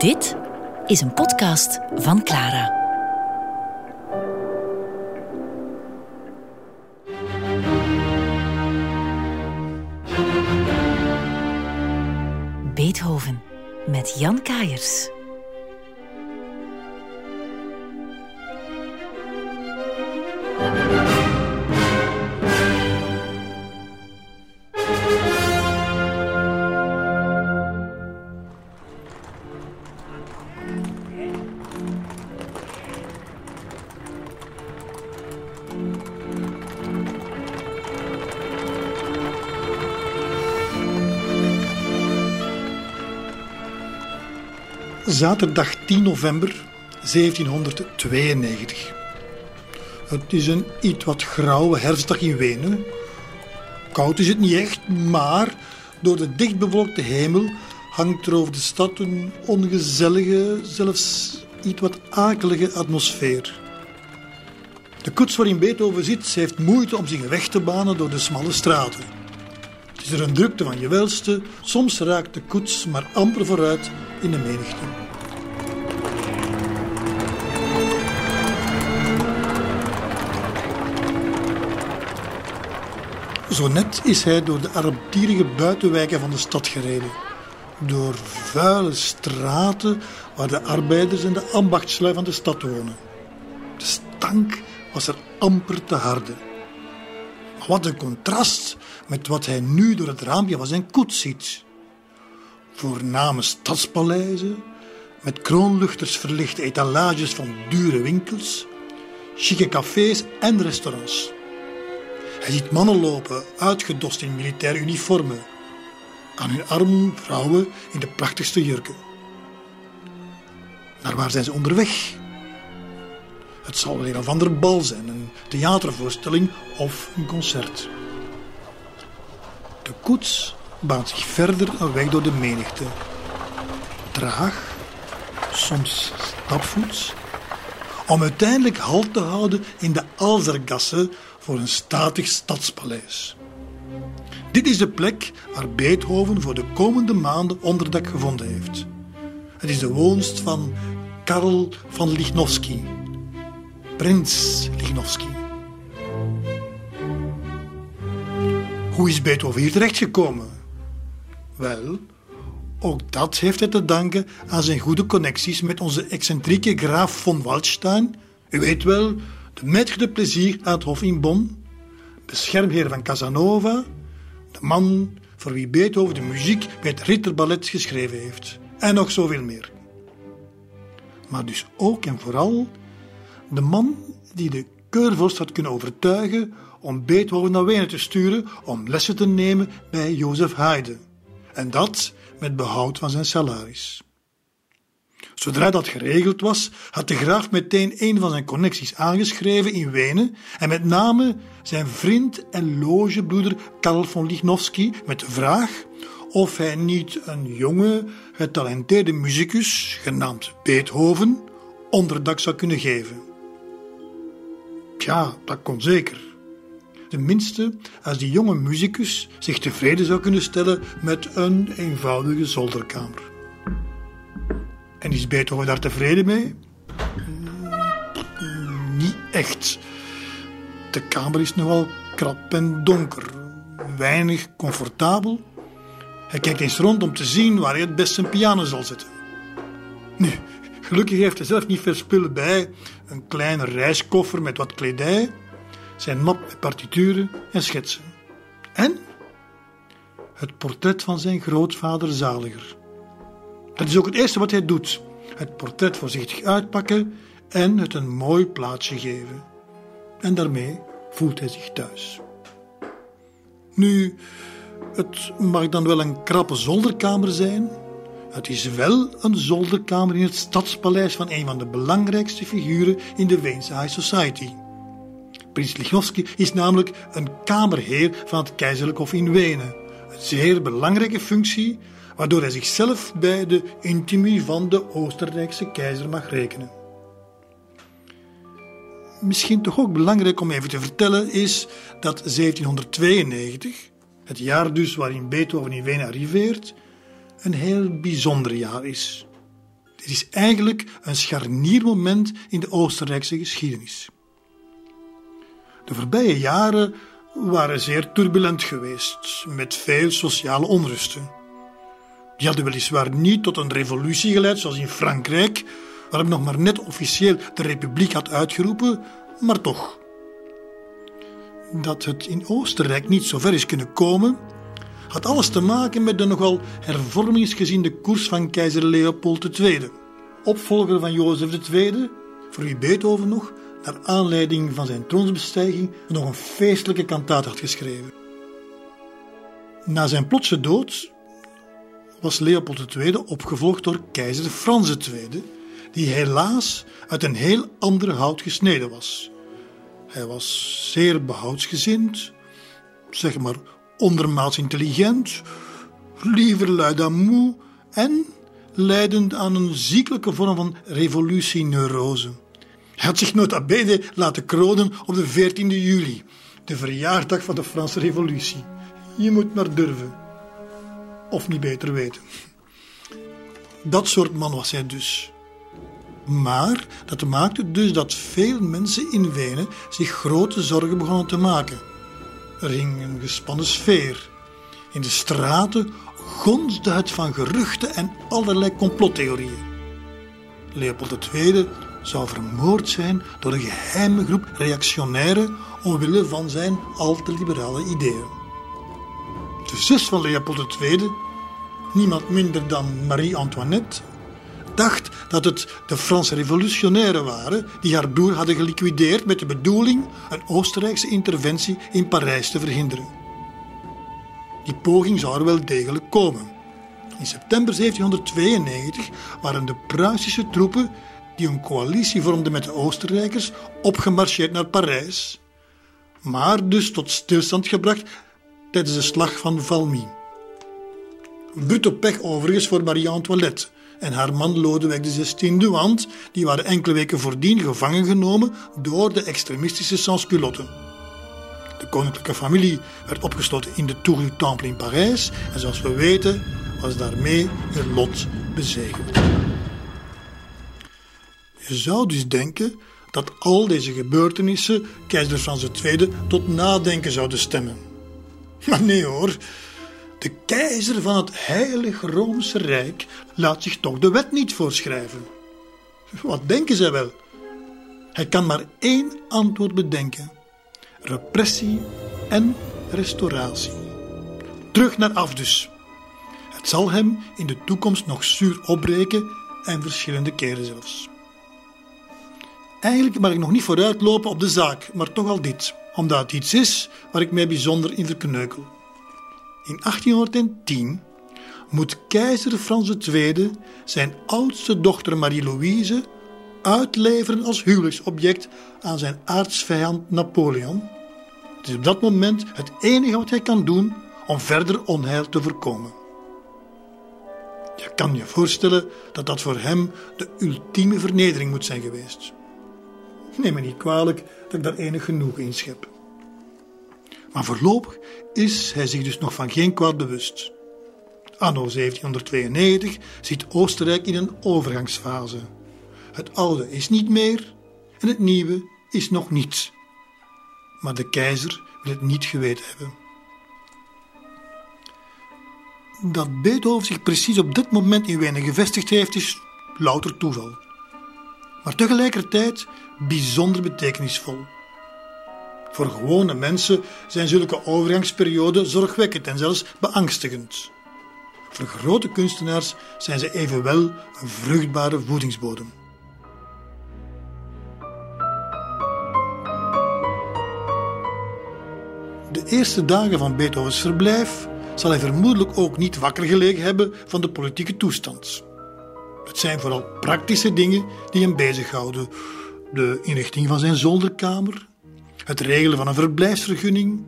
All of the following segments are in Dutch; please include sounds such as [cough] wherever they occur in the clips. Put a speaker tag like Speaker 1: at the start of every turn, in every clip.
Speaker 1: Dit is een podcast van Clara. Beethoven met Jan Kaiers.
Speaker 2: Zaterdag 10 november 1792. Het is een iets wat grauwe herfstdag in Wenen. Koud is het niet echt, maar door de dichtbevolkte hemel hangt er over de stad een ongezellige, zelfs iets wat akelige atmosfeer. De koets waarin Beethoven zit, heeft moeite om zich weg te banen door de smalle straten. Het is er een drukte van je welste, soms raakt de koets maar amper vooruit in de menigte. Zo net is hij door de armtierige buitenwijken van de stad gereden. Door vuile straten waar de arbeiders en de ambachtslui van de stad wonen. De stank was er amper te harde. Wat een contrast met wat hij nu door het raampje van zijn koets ziet. Voorname stadspaleizen, met kroonluchters verlichte etalages van dure winkels, chique cafés en restaurants. Hij ziet mannen lopen, uitgedost in militaire uniformen. Aan hun arm vrouwen in de prachtigste jurken. Naar waar zijn ze onderweg? Het zal wel een of ander bal zijn, een theatervoorstelling of een concert. De koets baant zich verder een weg door de menigte. Traag, soms stapvoets, om uiteindelijk halt te houden in de Alzergasse voor een statig stadspaleis. Dit is de plek waar Beethoven voor de komende maanden onderdak gevonden heeft. Het is de woonst van Karl van Lichnowsky, prins Lichnowsky. Hoe is Beethoven hier terechtgekomen? Wel, ook dat heeft hij te danken aan zijn goede connecties met onze excentrieke graaf von Waldstein. U weet wel, maître de plezier aan het Hof in Bonn, beschermheer van Casanova, de man voor wie Beethoven de muziek bij het Ritterballet geschreven heeft. En nog zoveel meer. Maar dus ook en vooral de man die de keurvorst had kunnen overtuigen om Beethoven naar Wenen te sturen om lessen te nemen bij Jozef Haydn. En dat met behoud van zijn salaris. Zodra dat geregeld was, had de graaf meteen een van zijn connecties aangeschreven in Wenen en met name zijn vriend en logebroeder Karl von Lichnowsky met de vraag of hij niet een jonge, getalenteerde muzikus, genaamd Beethoven, onderdak zou kunnen geven. Tja, dat kon zeker. Tenminste, als die jonge muzikus zich tevreden zou kunnen stellen met een eenvoudige zolderkamer. En is Beethoven daar tevreden mee? Niet echt. De kamer is nogal krap en donker, weinig comfortabel. Hij kijkt eens rond om te zien waar hij het best zijn piano zal zetten. Nu, gelukkig heeft hij zelf niet veel spullen bij. Een kleine reiskoffer met wat kledij, zijn map met partituren en schetsen. En het portret van zijn grootvader Zaliger. Dat is ook het eerste wat hij doet: het portret voorzichtig uitpakken en het een mooi plaatsje geven. En daarmee voelt hij zich thuis. Nu, het mag dan wel een krappe zolderkamer zijn. Het is wel een zolderkamer in het stadspaleis van een van de belangrijkste figuren in de Weense High Society. Prins Lichnowsky is namelijk een kamerheer van het keizerlijk hof in Wenen. Een zeer belangrijke functie, waardoor hij zichzelf bij de intimi van de Oostenrijkse keizer mag rekenen. Misschien toch ook belangrijk om even te vertellen is dat 1792, het jaar dus waarin Beethoven in Wenen arriveert, een heel bijzonder jaar is. Dit is eigenlijk een scharniermoment in de Oostenrijkse geschiedenis. De voorbije jaren waren zeer turbulent geweest, met veel sociale onrusten. Die hadden weliswaar niet tot een revolutie geleid, zoals in Frankrijk, waar nog maar net officieel de republiek had uitgeroepen, maar toch. Dat het in Oostenrijk niet zo ver is kunnen komen, had alles te maken met de nogal hervormingsgezinde koers van keizer Leopold II, opvolger van Jozef II, voor wie Beethoven nog, naar aanleiding van zijn troonsbestijging, nog een feestelijke kantaat had geschreven. Na zijn plotse dood was Leopold II opgevolgd door keizer Frans II, die helaas uit een heel ander hout gesneden was. Hij was zeer behoudsgezind, zeg maar ondermaats intelligent, liever lui d'amour en leidend aan een ziekelijke vorm van revolutieneurose. Hij had zich nota bene laten kronen op de 14e juli, de verjaardag van de Franse Revolutie. Je moet maar durven. Of niet beter weten. Dat soort man was hij dus. Maar dat maakte dus dat veel mensen in Wenen zich grote zorgen begonnen te maken. Er hing een gespannen sfeer. In de straten gonsde het van geruchten en allerlei complottheorieën. Leopold II zou vermoord zijn door een geheime groep reactionairen omwille van zijn al te liberale ideeën. De zus van Leopold II, niemand minder dan Marie-Antoinette, dacht dat het de Franse revolutionairen waren die haar broer hadden geliquideerd met de bedoeling een Oostenrijkse interventie in Parijs te verhinderen. Die poging zou er wel degelijk komen. In september 1792 waren de Pruisische troepen die een coalitie vormden met de Oostenrijkers opgemarcheerd naar Parijs, maar dus tot stilstand gebracht tijdens de slag van Valmy. Brutto pech overigens voor Marie-Antoinette, en haar man Lodewijk XVI, want die waren enkele weken voordien gevangen genomen door de extremistische sans-culotten. De koninklijke familie werd opgesloten in de Tour du Temple in Parijs en zoals we weten was daarmee hun lot bezegeld. Je zou dus denken dat al deze gebeurtenissen keizer Frans II tot nadenken zouden stemmen. [laughs] Maar nee hoor, de keizer van het Heilige Roomse Rijk laat zich toch de wet niet voorschrijven. Wat denken zij wel? Hij kan maar één antwoord bedenken: repressie en restauratie. Terug naar af dus. Het zal hem in de toekomst nog zuur opbreken en verschillende keren zelfs. Eigenlijk mag ik nog niet vooruitlopen op de zaak, maar toch al dit, omdat het iets is waar ik mij bijzonder in verkneukel. In 1810 moet keizer Frans II zijn oudste dochter Marie-Louise uitleveren als huwelijksobject aan zijn aartsvijand Napoleon. Het is op dat moment het enige wat hij kan doen om verder onheil te voorkomen. Je kan je voorstellen dat dat voor hem de ultieme vernedering moet zijn geweest. Neem me niet kwalijk dat ik daar enig genoeg in schep. Maar voorlopig is hij zich dus nog van geen kwaad bewust. Anno 1792 zit Oostenrijk in een overgangsfase. Het oude is niet meer en het nieuwe is nog niets. Maar de keizer wil het niet geweten hebben. Dat Beethoven zich precies op dit moment in Wenen gevestigd heeft, is louter toeval. Maar tegelijkertijd bijzonder betekenisvol. Voor gewone mensen zijn zulke overgangsperioden zorgwekkend en zelfs beangstigend. Voor grote kunstenaars zijn ze evenwel een vruchtbare voedingsbodem. De eerste dagen van Beethovens verblijf zal hij vermoedelijk ook niet wakker gelegen hebben van de politieke toestand. Het zijn vooral praktische dingen die hem bezighouden. De inrichting van zijn zolderkamer, het regelen van een verblijfsvergunning,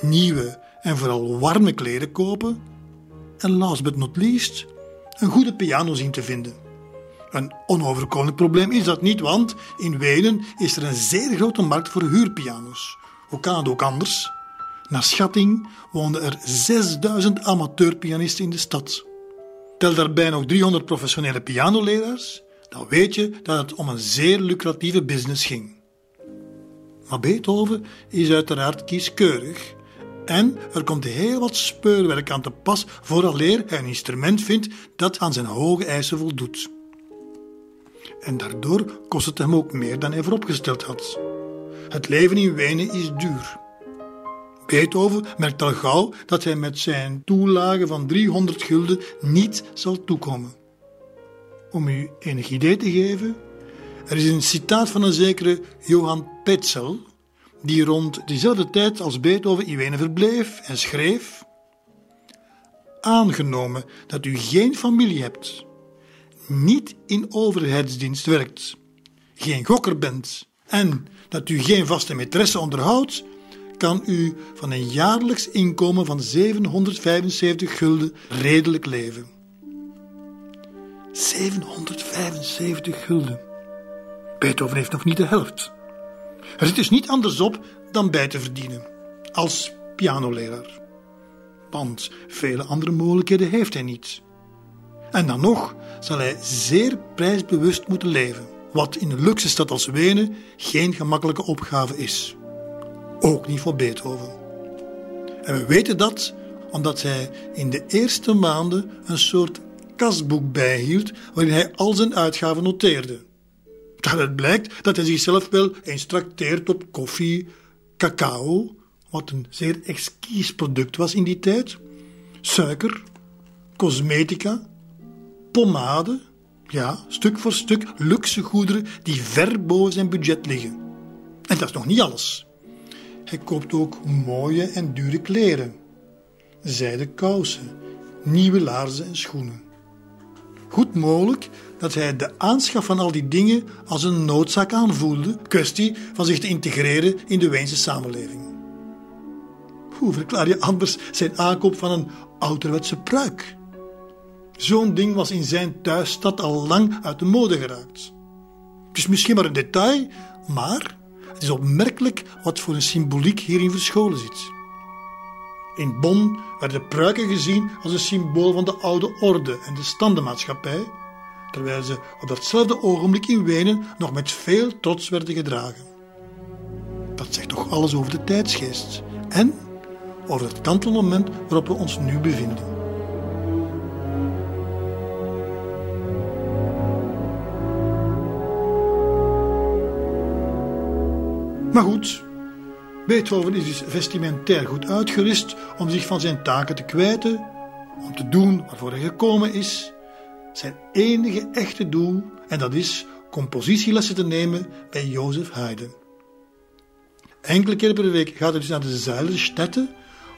Speaker 2: nieuwe en vooral warme kleren kopen en last but not least een goede piano zien te vinden. Een onoverkomelijk probleem is dat niet, want in Wenen is er een zeer grote markt voor huurpiano's. Hoe kan het ook anders? Naar schatting woonden er 6000 amateurpianisten in de stad. Tel daarbij nog 300 professionele pianoleraars, dan weet je dat het om een zeer lucratieve business ging. Maar Beethoven is uiteraard kieskeurig en er komt heel wat speurwerk aan te pas vooraleer hij een instrument vindt dat aan zijn hoge eisen voldoet. En daardoor kost het hem ook meer dan hij vooropgesteld had. Het leven in Wenen is duur. Beethoven merkt al gauw dat hij met zijn toelage van 300 gulden niet zal toekomen. Om u enig idee te geven, er is een citaat van een zekere Johan Petzel, die rond diezelfde tijd als Beethoven in Wenen verbleef en schreef: Aangenomen dat u geen familie hebt, niet in overheidsdienst werkt, geen gokker bent en dat u geen vaste maîtresse onderhoudt, kan u van een jaarlijks inkomen van 775 gulden redelijk leven. 775 gulden. Beethoven heeft nog niet de helft. Er zit dus niet anders op dan bij te verdienen, als pianoleraar. Want vele andere mogelijkheden heeft hij niet. En dan nog zal hij zeer prijsbewust moeten leven, wat in een luxe stad als Wenen geen gemakkelijke opgave is. Ook niet voor Beethoven. En we weten dat omdat hij in de eerste maanden een soort kasboek bijhield waarin hij al zijn uitgaven noteerde. Daaruit blijkt dat hij zichzelf wel eens trakteert op koffie, cacao, wat een zeer exquis product was in die tijd, suiker, cosmetica, pomade, ja, stuk voor stuk luxe goederen die ver boven zijn budget liggen. En dat is nog niet alles. Hij koopt ook mooie en dure kleren, zijden kousen, nieuwe laarzen en schoenen. Goed mogelijk dat hij de aanschaf van al die dingen als een noodzaak aanvoelde, kwestie van zich te integreren in de Weense samenleving. Hoe verklaar je anders zijn aankoop van een ouderwetse pruik? Zo'n ding was in zijn thuisstad al lang uit de mode geraakt. Het is misschien maar een detail, maar het is opmerkelijk wat voor een symboliek hierin verscholen zit. In Bonn werden pruiken gezien als een symbool van de oude orde en de standenmaatschappij, terwijl ze op datzelfde ogenblik in Wenen nog met veel trots werden gedragen. Dat zegt toch alles over de tijdsgeest en over het kantelmoment waarop we ons nu bevinden. Maar goed, Beethoven is dus vestimentair goed uitgerust om zich van zijn taken te kwijten, om te doen waarvoor hij gekomen is, zijn enige echte doel, en dat is compositielessen te nemen bij Jozef Haydn. Enkele keer per week gaat hij dus naar de Zeilerstätte,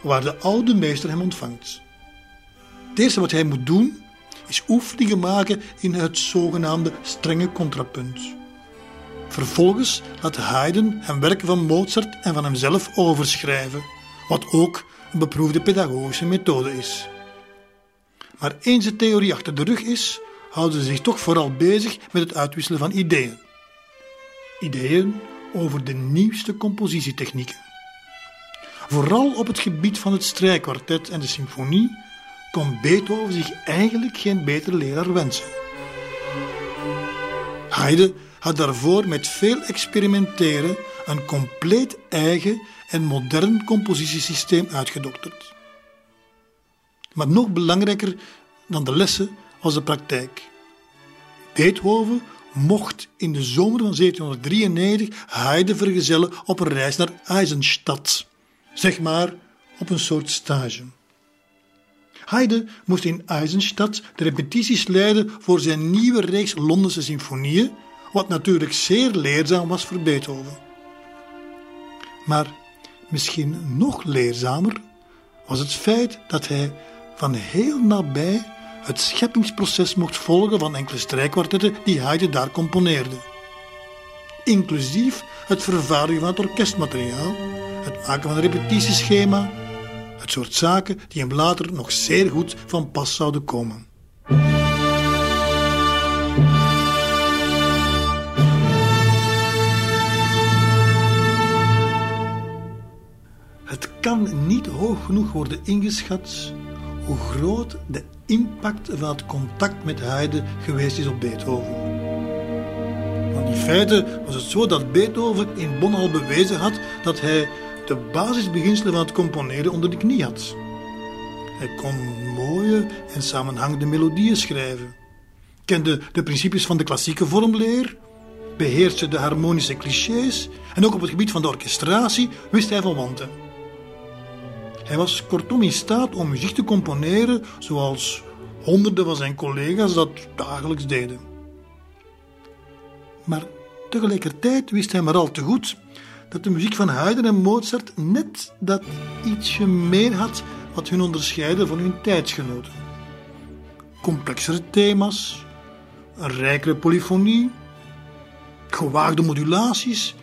Speaker 2: waar de oude meester hem ontvangt. Het eerste wat hij moet doen, is oefeningen maken in het zogenaamde strenge contrapunt. Vervolgens laat Haydn hem werken van Mozart en van hemzelf overschrijven, wat ook een beproefde pedagogische methode is. Maar eens de theorie achter de rug is, houden ze zich toch vooral bezig met het uitwisselen van ideeën. Ideeën over de nieuwste compositietechnieken. Vooral op het gebied van het strijkkwartet en de symfonie kon Beethoven zich eigenlijk geen betere leraar wensen. Haydn had daarvoor met veel experimenteren een compleet eigen en modern compositiesysteem uitgedokterd. Maar nog belangrijker dan de lessen was de praktijk. Beethoven mocht in de zomer van 1793 Haydn vergezellen op een reis naar Eisenstadt, zeg maar op een soort stage. Haydn moest in Eisenstadt de repetities leiden voor zijn nieuwe reeks Londense symfonieën wat natuurlijk zeer leerzaam was voor Beethoven. Maar misschien nog leerzamer was het feit dat hij van heel nabij het scheppingsproces mocht volgen van enkele strijkkwartetten die Haydn daar componeerde. Inclusief het vervaardigen van het orkestmateriaal, het maken van een repetitieschema, het soort zaken die hem later nog zeer goed van pas zouden komen. kan niet hoog genoeg worden ingeschat hoe groot de impact van het contact met Haydn geweest is op Beethoven. Want in feite was het zo dat Beethoven in Bonn al bewezen had dat hij de basisbeginselen van het componeren onder de knie had. Hij kon mooie en samenhangende melodieën schrijven, kende de principes van de klassieke vormleer, beheerste de harmonische clichés en ook op het gebied van de orchestratie wist hij van. Hij was kortom in staat om muziek te componeren zoals honderden van zijn collega's dat dagelijks deden. Maar tegelijkertijd wist hij maar al te goed dat de muziek van Haydn en Mozart net dat ietsje meer had wat hun onderscheidde van hun tijdsgenoten. Complexere thema's, een rijkere polyfonie, gewaagde modulaties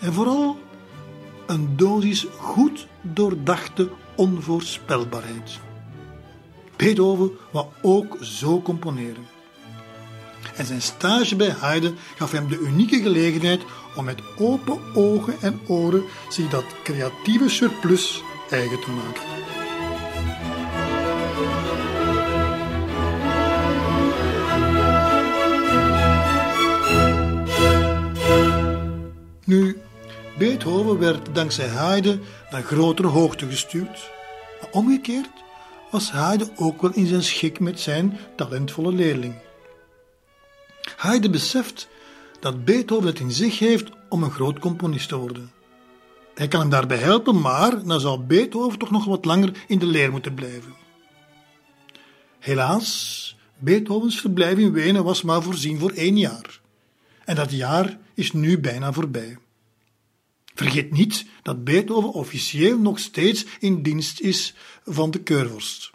Speaker 2: en vooral een dosis goed doordachte onvoorspelbaarheid. Beethoven wou ook zo componeren. En zijn stage bij Haydn gaf hem de unieke gelegenheid om met open ogen en oren zich dat creatieve surplus eigen te maken. Nu, Beethoven werd dankzij Haydn naar grotere hoogte gestuurd. Maar omgekeerd was Haydn ook wel in zijn schik met zijn talentvolle leerling. Haydn beseft dat Beethoven het in zich heeft om een groot componist te worden. Hij kan hem daarbij helpen, maar dan zal Beethoven toch nog wat langer in de leer moeten blijven. Helaas, Beethovens verblijf in Wenen was maar voorzien voor één jaar. En dat jaar is nu bijna voorbij. Vergeet niet dat Beethoven officieel nog steeds in dienst is van de keurvorst.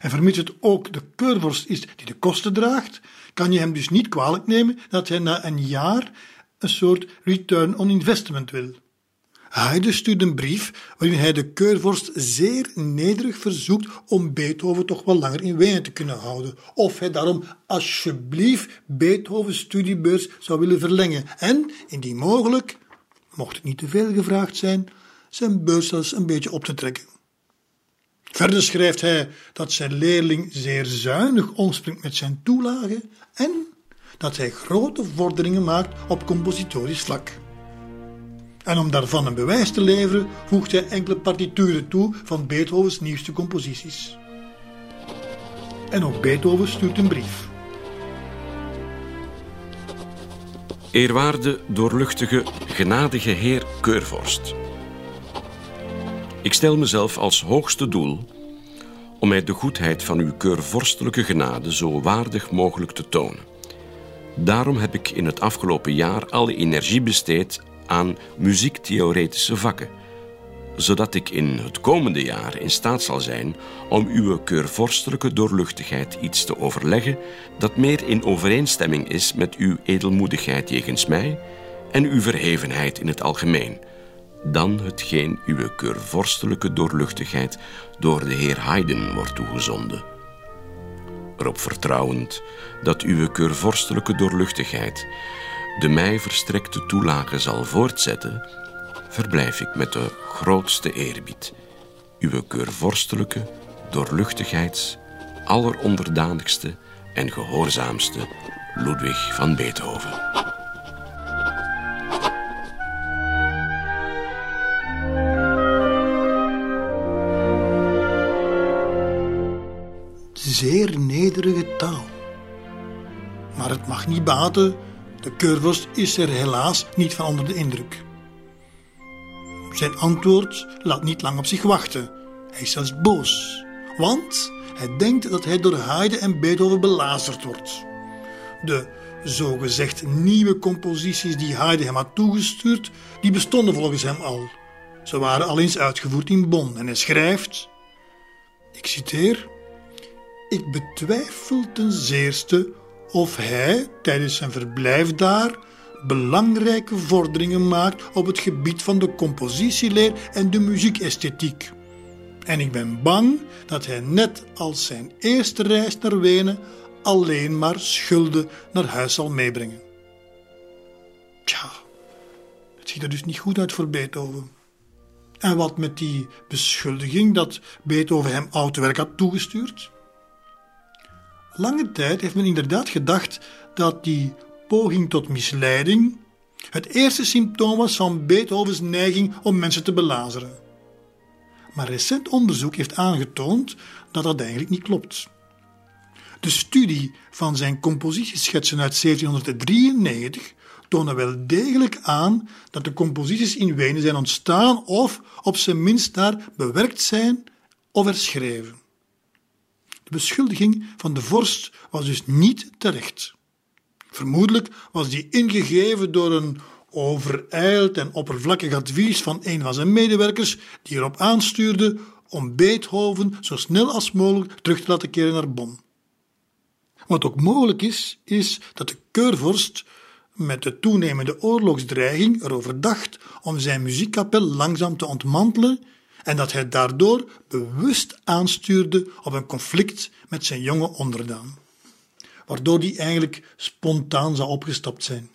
Speaker 2: En vermits het ook de keurvorst is die de kosten draagt, kan je hem dus niet kwalijk nemen dat hij na een jaar een soort return on investment wil. Haydn stuurt een brief waarin hij de keurvorst zeer nederig verzoekt om Beethoven toch wel langer in Wenen te kunnen houden, of hij daarom alsjeblieft Beethovens studiebeurs zou willen verlengen en, indien mogelijk, mocht het niet te veel gevraagd zijn, zijn beurs zelfs een beetje op te trekken. Verder schrijft hij dat zijn leerling zeer zuinig omspringt met zijn toelage en dat hij grote vorderingen maakt op compositorisch vlak. En om daarvan een bewijs te leveren, voegt hij enkele partituren toe van Beethovens nieuwste composities. En ook Beethoven stuurt een brief.
Speaker 3: Eerwaarde, doorluchtige, genadige heer Keurvorst. Ik stel mezelf als hoogste doel om mij de goedheid van uw keurvorstelijke genade zo waardig mogelijk te tonen. Daarom heb ik in het afgelopen jaar alle energie besteed aan muziektheoretische vakken, zodat ik in het komende jaar in staat zal zijn om uw keurvorstelijke doorluchtigheid iets te overleggen dat meer in overeenstemming is met uw edelmoedigheid jegens mij en uw verhevenheid in het algemeen, dan hetgeen uw keurvorstelijke doorluchtigheid door de heer Haydn wordt toegezonden. Erop vertrouwend dat uw keurvorstelijke doorluchtigheid de mij verstrekte toelage zal voortzetten, verblijf ik met de grootste eerbied uw keurvorstelijke, doorluchtigheids, alleronderdanigste en gehoorzaamste Ludwig van Beethoven.
Speaker 2: Zeer nederige taal. Maar het mag niet baten, de keurvorst is er helaas niet van onder de indruk. Zijn antwoord laat niet lang op zich wachten. Hij is zelfs boos, want hij denkt dat hij door Haydn en Beethoven belazerd wordt. De zogezegd nieuwe composities die Haydn hem had toegestuurd, die bestonden volgens hem al. Ze waren al eens uitgevoerd in Bonn en hij schrijft, ik citeer, ik betwijfel ten zeerste of hij tijdens zijn verblijf daar belangrijke vorderingen maakt op het gebied van de compositieleer en de muziekesthetiek. En ik ben bang dat hij net als zijn eerste reis naar Wenen alleen maar schulden naar huis zal meebrengen. Tja, het ziet er dus niet goed uit voor Beethoven. En wat met die beschuldiging dat Beethoven hem oud werk had toegestuurd? Lange tijd heeft men inderdaad gedacht dat die poging tot misleiding het eerste symptoom was van Beethovens neiging om mensen te belazeren. Maar recent onderzoek heeft aangetoond dat dat eigenlijk niet klopt. De studie van zijn compositieschetsen uit 1793 tonen wel degelijk aan dat de composities in Wenen zijn ontstaan of op zijn minst daar bewerkt zijn of herschreven. De beschuldiging van de vorst was dus niet terecht. Vermoedelijk was die ingegeven door een overijld en oppervlakkig advies van een van zijn medewerkers, die erop aanstuurde om Beethoven zo snel als mogelijk terug te laten keren naar Bonn. Wat ook mogelijk is, is dat de keurvorst met de toenemende oorlogsdreiging erover dacht om zijn muziekkapel langzaam te ontmantelen en dat hij daardoor bewust aanstuurde op een conflict met zijn jonge onderdaan, waardoor die eigenlijk spontaan zou opgestapt zijn.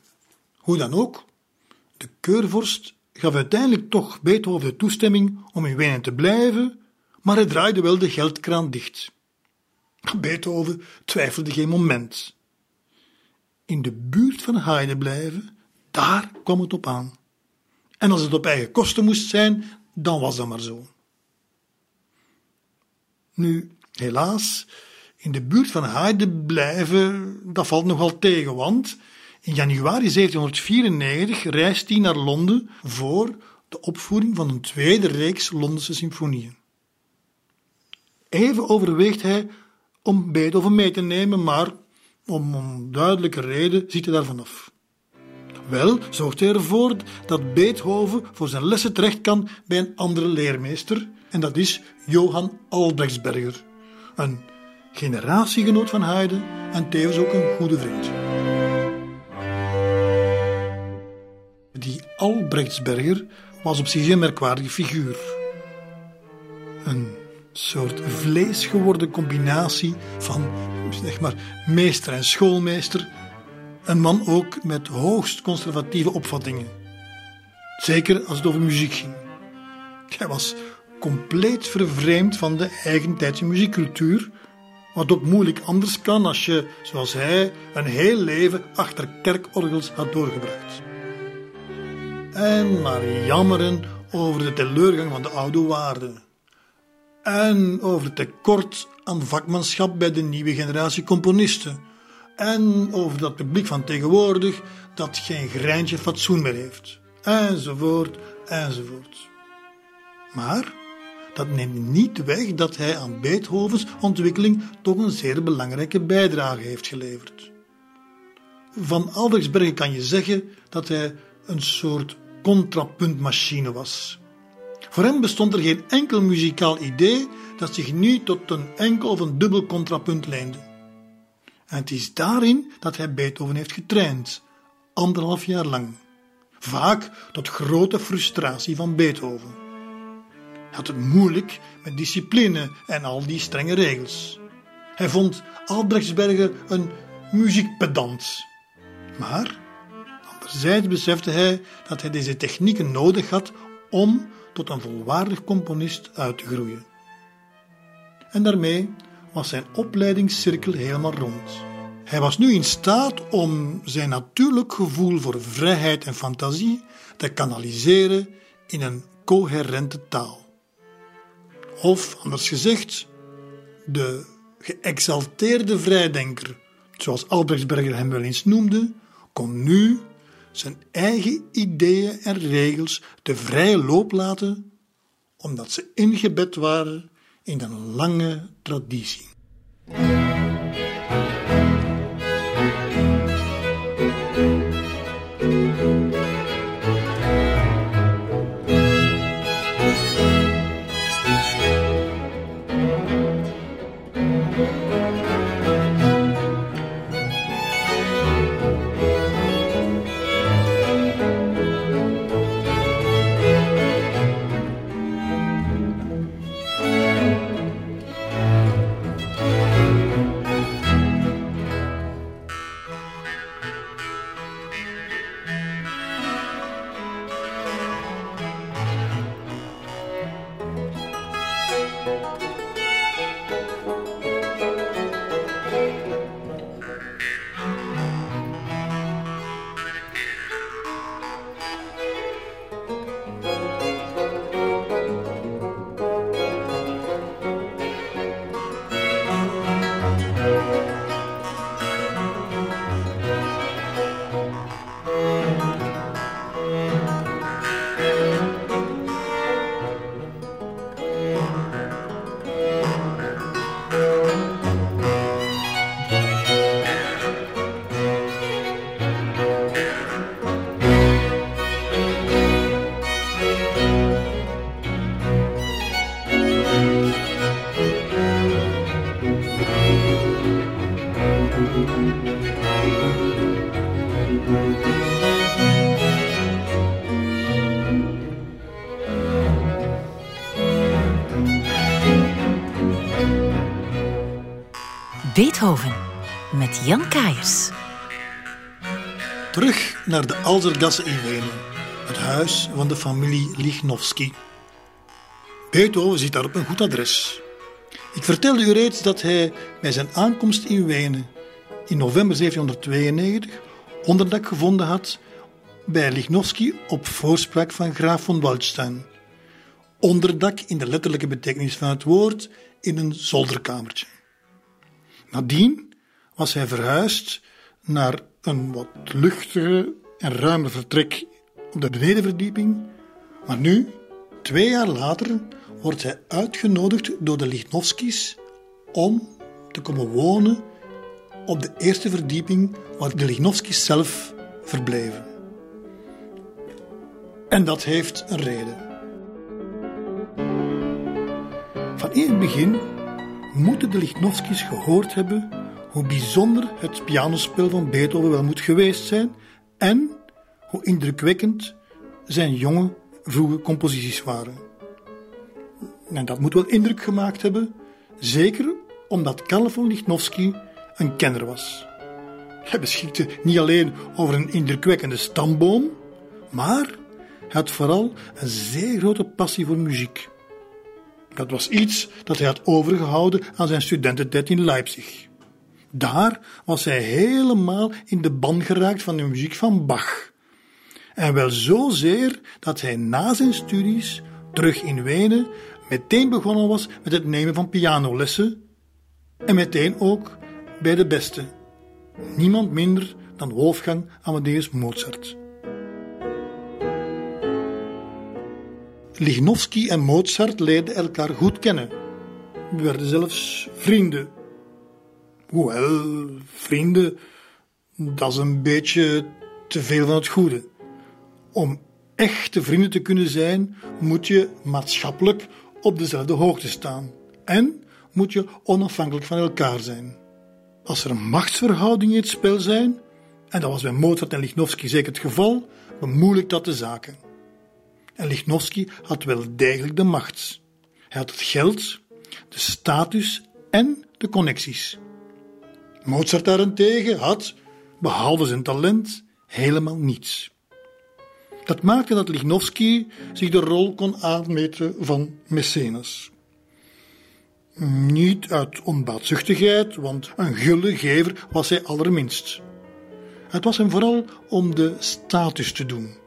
Speaker 2: Hoe dan ook, de keurvorst gaf uiteindelijk toch Beethoven de toestemming om in Wenen te blijven, maar hij draaide wel de geldkraan dicht. Beethoven twijfelde geen moment. In de buurt van Haydn blijven, daar kwam het op aan. En als het op eigen kosten moest zijn, dan was dat maar zo. Nu, helaas, in de buurt van Haydn blijven, dat valt nogal tegen, want in januari 1794 reist hij naar Londen voor de opvoering van een tweede reeks Londense symfonieën. Even overweegt hij om Beethoven mee te nemen, maar om een duidelijke reden ziet hij daarvan af. Wel zorgt hij ervoor dat Beethoven voor zijn lessen terecht kan bij een andere leermeester, en dat is Johan Albrechtsberger, een generatiegenoot van Haydn en tevens ook een goede vriend. Die Albrechtsberger was op zich een merkwaardige figuur. Een soort vleesgeworden combinatie van zeg maar, meester en schoolmeester. Een man ook met hoogst conservatieve opvattingen. Zeker als het over muziek ging. Hij was compleet vervreemd van de eigentijdse muziekcultuur, wat ook moeilijk anders kan als je, zoals hij, een heel leven achter kerkorgels had doorgebracht. En maar jammeren over de teleurgang van de oude waarden en over het tekort aan vakmanschap bij de nieuwe generatie componisten en over dat publiek van tegenwoordig dat geen greintje fatsoen meer heeft, enzovoort, enzovoort. Maar dat neemt niet weg dat hij aan Beethovens ontwikkeling toch een zeer belangrijke bijdrage heeft geleverd. Van Albrechtsbergen kan je zeggen dat hij een soort contrapuntmachine was. Voor hem bestond er geen enkel muzikaal idee dat zich niet tot een enkel of een dubbel contrapunt leende. En het is daarin dat hij Beethoven heeft getraind, anderhalf jaar lang. Vaak tot grote frustratie van Beethoven. Had het moeilijk met discipline en al die strenge regels. Hij vond Albrechtsberger een muziekpedant. Maar anderzijds besefte hij dat hij deze technieken nodig had om tot een volwaardig componist uit te groeien. En daarmee was zijn opleidingscirkel helemaal rond. Hij was nu in staat om zijn natuurlijk gevoel voor vrijheid en fantasie te kanaliseren in een coherente taal. Of anders gezegd, de geëxalteerde vrijdenker, zoals Albrechtsberger hem wel eens noemde, kon nu zijn eigen ideeën en regels de vrije loop laten, omdat ze ingebed waren in een lange traditie.
Speaker 1: Beethoven met Jan Kaiers.
Speaker 2: Terug naar de Alzergasse in Wenen, het huis van de familie Lichnowsky. Beethoven zit daar op een goed adres. Ik vertelde u reeds dat hij bij zijn aankomst in Wenen in november 1792 onderdak gevonden had bij Lichnowsky op voorspraak van graaf von Waldstein. Onderdak in de letterlijke betekenis van het woord in een zolderkamertje. Nadien was hij verhuisd naar een wat luchtiger en ruimer vertrek op de benedenverdieping, maar nu, twee jaar later, wordt hij uitgenodigd door de Lichnowskis om te komen wonen op de eerste verdieping waar de Lichnowskis zelf verbleven. En dat heeft een reden. Van in het begin moeten de Lichnowskis gehoord hebben hoe bijzonder het pianospel van Beethoven wel moet geweest zijn en hoe indrukwekkend zijn jonge, vroege composities waren. En dat moet wel indruk gemaakt hebben, zeker omdat Karl von Lichnowsky een kenner was. Hij beschikte niet alleen over een indrukwekkende stamboom, maar hij had vooral een zeer grote passie voor muziek. Dat was iets dat hij had overgehouden aan zijn studententijd in Leipzig. Daar was hij helemaal in de ban geraakt van de muziek van Bach. En wel zozeer dat hij na zijn studies terug in Wenen meteen begonnen was met het nemen van pianolessen en meteen ook bij de beste. Niemand minder dan Wolfgang Amadeus Mozart. Lichnowsky en Mozart leerden elkaar goed kennen. We werden zelfs vrienden. Hoewel, vrienden, dat is een beetje te veel van het goede. Om echte vrienden te kunnen zijn, moet je maatschappelijk op dezelfde hoogte staan. En moet je onafhankelijk van elkaar zijn. Als er machtsverhoudingen in het spel zijn, en dat was bij Mozart en Lichnowsky zeker het geval, bemoeilijkt dat de zaken. En Lichnowsky had wel degelijk de macht. Hij had het geld, de status en de connecties. Mozart daarentegen had, behalve zijn talent, helemaal niets. Dat maakte dat Lichnowsky zich de rol kon aanmeten van mecenas. Niet uit onbaatzuchtigheid, want een gulle gever was hij allerminst. Het was hem vooral om de status te doen.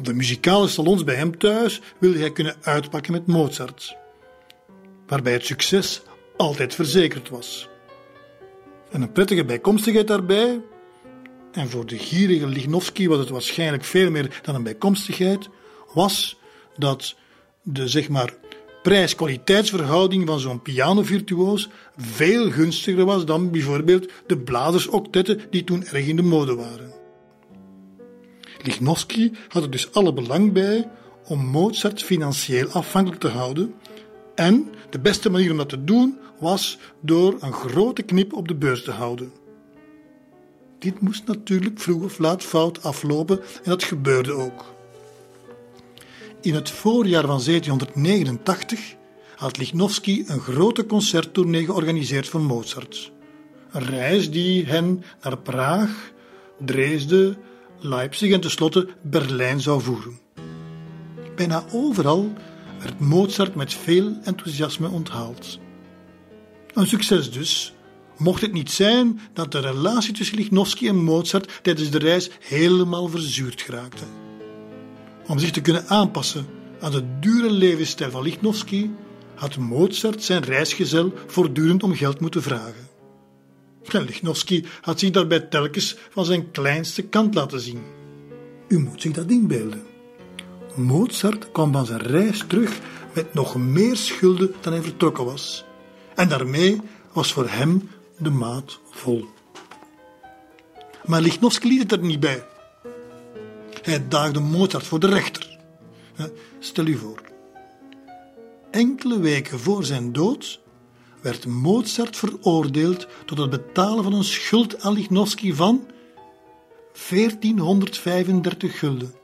Speaker 2: Op de muzikale salons bij hem thuis wilde hij kunnen uitpakken met Mozart, waarbij het succes altijd verzekerd was. En een prettige bijkomstigheid daarbij, en voor de gierige Lichnowsky was het waarschijnlijk veel meer dan een bijkomstigheid, was dat de zeg maar prijs-kwaliteitsverhouding van zo'n pianovirtuoos veel gunstiger was dan bijvoorbeeld de blazersoctetten die toen erg in de mode waren. Lichnowsky had er dus alle belang bij om Mozart financieel afhankelijk te houden en de beste manier om dat te doen was door een grote knip op de beurs te houden. Dit moest natuurlijk vroeg of laat fout aflopen en dat gebeurde ook. In het voorjaar van 1789 had Lichnowsky een grote concerttournee georganiseerd voor Mozart. Een reis die hen naar Praag, Dresden, Leipzig en tenslotte Berlijn zou voeren. Bijna overal werd Mozart met veel enthousiasme onthaald. Een succes dus, mocht het niet zijn dat de relatie tussen Lichnowsky en Mozart tijdens de reis helemaal verzuurd geraakte. Om zich te kunnen aanpassen aan de dure levensstijl van Lichnowsky, had Mozart zijn reisgezel voortdurend om geld moeten vragen. Lichnowsky had zich daarbij telkens van zijn kleinste kant laten zien. U moet zich dat inbeelden. Mozart kwam van zijn reis terug met nog meer schulden dan hij vertrokken was. En daarmee was voor hem de maat vol. Maar Lichnowsky liet het er niet bij. Hij daagde Mozart voor de rechter. Stel u voor. Enkele weken voor zijn dood werd Mozart veroordeeld tot het betalen van een schuld aan Lichnowsky van 1435 gulden.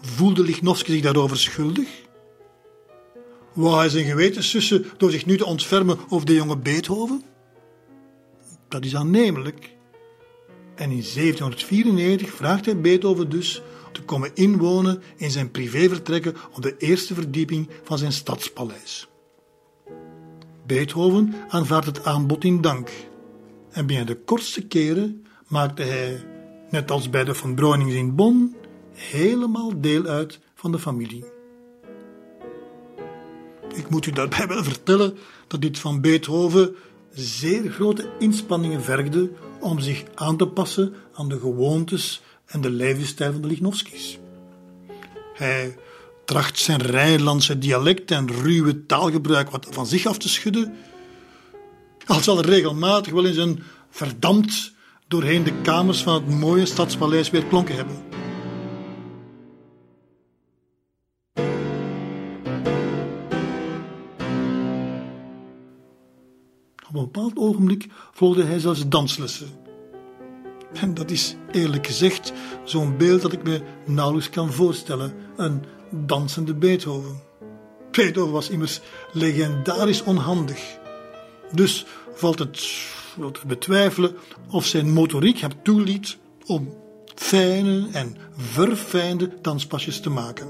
Speaker 2: Voelde Lichnowsky zich daarover schuldig? Wou hij zijn geweten sussen door zich nu te ontfermen over de jonge Beethoven? Dat is aannemelijk. En in 1794 vraagt hij Beethoven dus te komen inwonen in zijn privévertrekken op de eerste verdieping van zijn stadspaleis. Beethoven aanvaardt het aanbod in dank. En binnen de kortste keren maakte hij, net als bij de Van Breunings in Bonn, helemaal deel uit van de familie. Ik moet u daarbij wel vertellen dat dit van Beethoven zeer grote inspanningen vergde om zich aan te passen aan de gewoontes en de levensstijl van de Lichnowskis. Hij tracht zijn Rijnlandse dialect en ruwe taalgebruik wat van zich af te schudden, al zal er regelmatig wel eens een verdampt doorheen de kamers van het mooie stadspaleis weer klonken hebben. Op een bepaald ogenblik volgde hij zelfs danslessen. En dat is eerlijk gezegd zo'n beeld dat ik me nauwelijks kan voorstellen: een dansende Beethoven. Beethoven was immers legendarisch onhandig. Dus valt het te betwijfelen of zijn motoriek hem toeliet om fijne en verfijnde danspasjes te maken.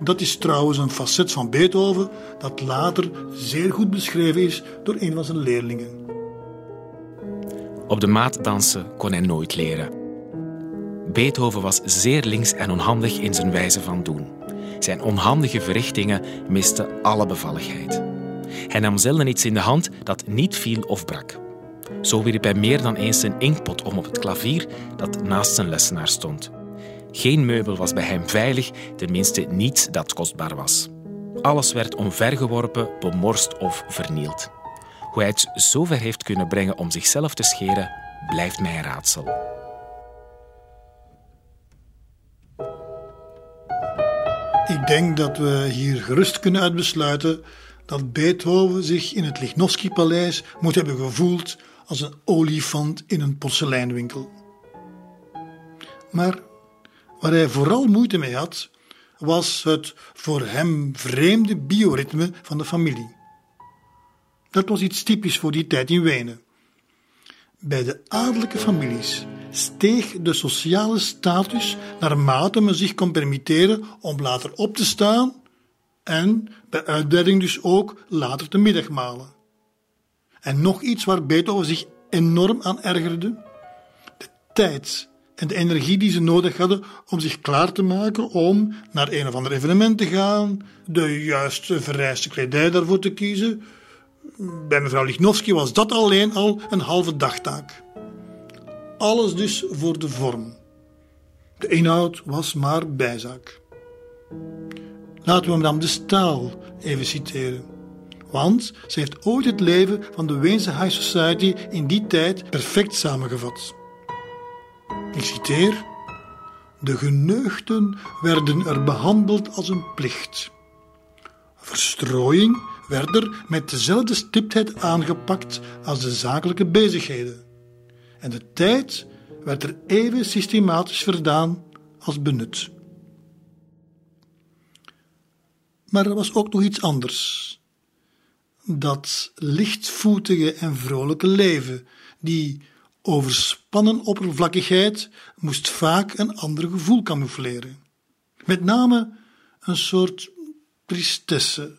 Speaker 2: Dat is trouwens een facet van Beethoven dat later zeer goed beschreven is door een van zijn leerlingen.
Speaker 4: Op de maat dansen kon hij nooit leren. Beethoven was zeer links en onhandig in zijn wijze van doen. Zijn onhandige verrichtingen misten alle bevalligheid. Hij nam zelden iets in de hand dat niet viel of brak. Zo wierp hij meer dan eens een inkpot om op het klavier dat naast zijn lessenaar stond. Geen meubel was bij hem veilig, tenminste niets dat kostbaar was. Alles werd omvergeworpen, bemorst of vernield. Hoe hij het zover heeft kunnen brengen om zichzelf te scheren, blijft mij een raadsel.
Speaker 2: Ik denk dat we hier gerust kunnen uitbesluiten dat Beethoven zich in het Lichnowsky-paleis moet hebben gevoeld als een olifant in een porseleinwinkel. Maar waar hij vooral moeite mee had, was het voor hem vreemde bioritme van de familie. Dat was iets typisch voor die tijd in Wenen. Bij de adellijke families steeg de sociale status naarmate men zich kon permitteren om later op te staan en bij uitbreiding dus ook later te middagmalen. En nog iets waar Beethoven zich enorm aan ergerde: de tijd en de energie die ze nodig hadden om zich klaar te maken om naar een of ander evenement te gaan, de juiste vereiste kledij daarvoor te kiezen. Bij mevrouw Lichnowsky was dat alleen al een halve dagtaak. Alles dus voor de vorm. De inhoud was maar bijzaak. Laten we madame de Staal even citeren. Want ze heeft ooit het leven van de Weense High Society in die tijd perfect samengevat. Ik citeer: De geneugden werden er behandeld als een plicht. Verstrooiing werd er met dezelfde stiptheid aangepakt als de zakelijke bezigheden. En de tijd werd er even systematisch verdaan als benut. Maar er was ook nog iets anders. Dat lichtvoetige en vrolijke leven, die overspannen oppervlakkigheid, moest vaak een ander gevoel camoufleren. Met name een soort tristesse,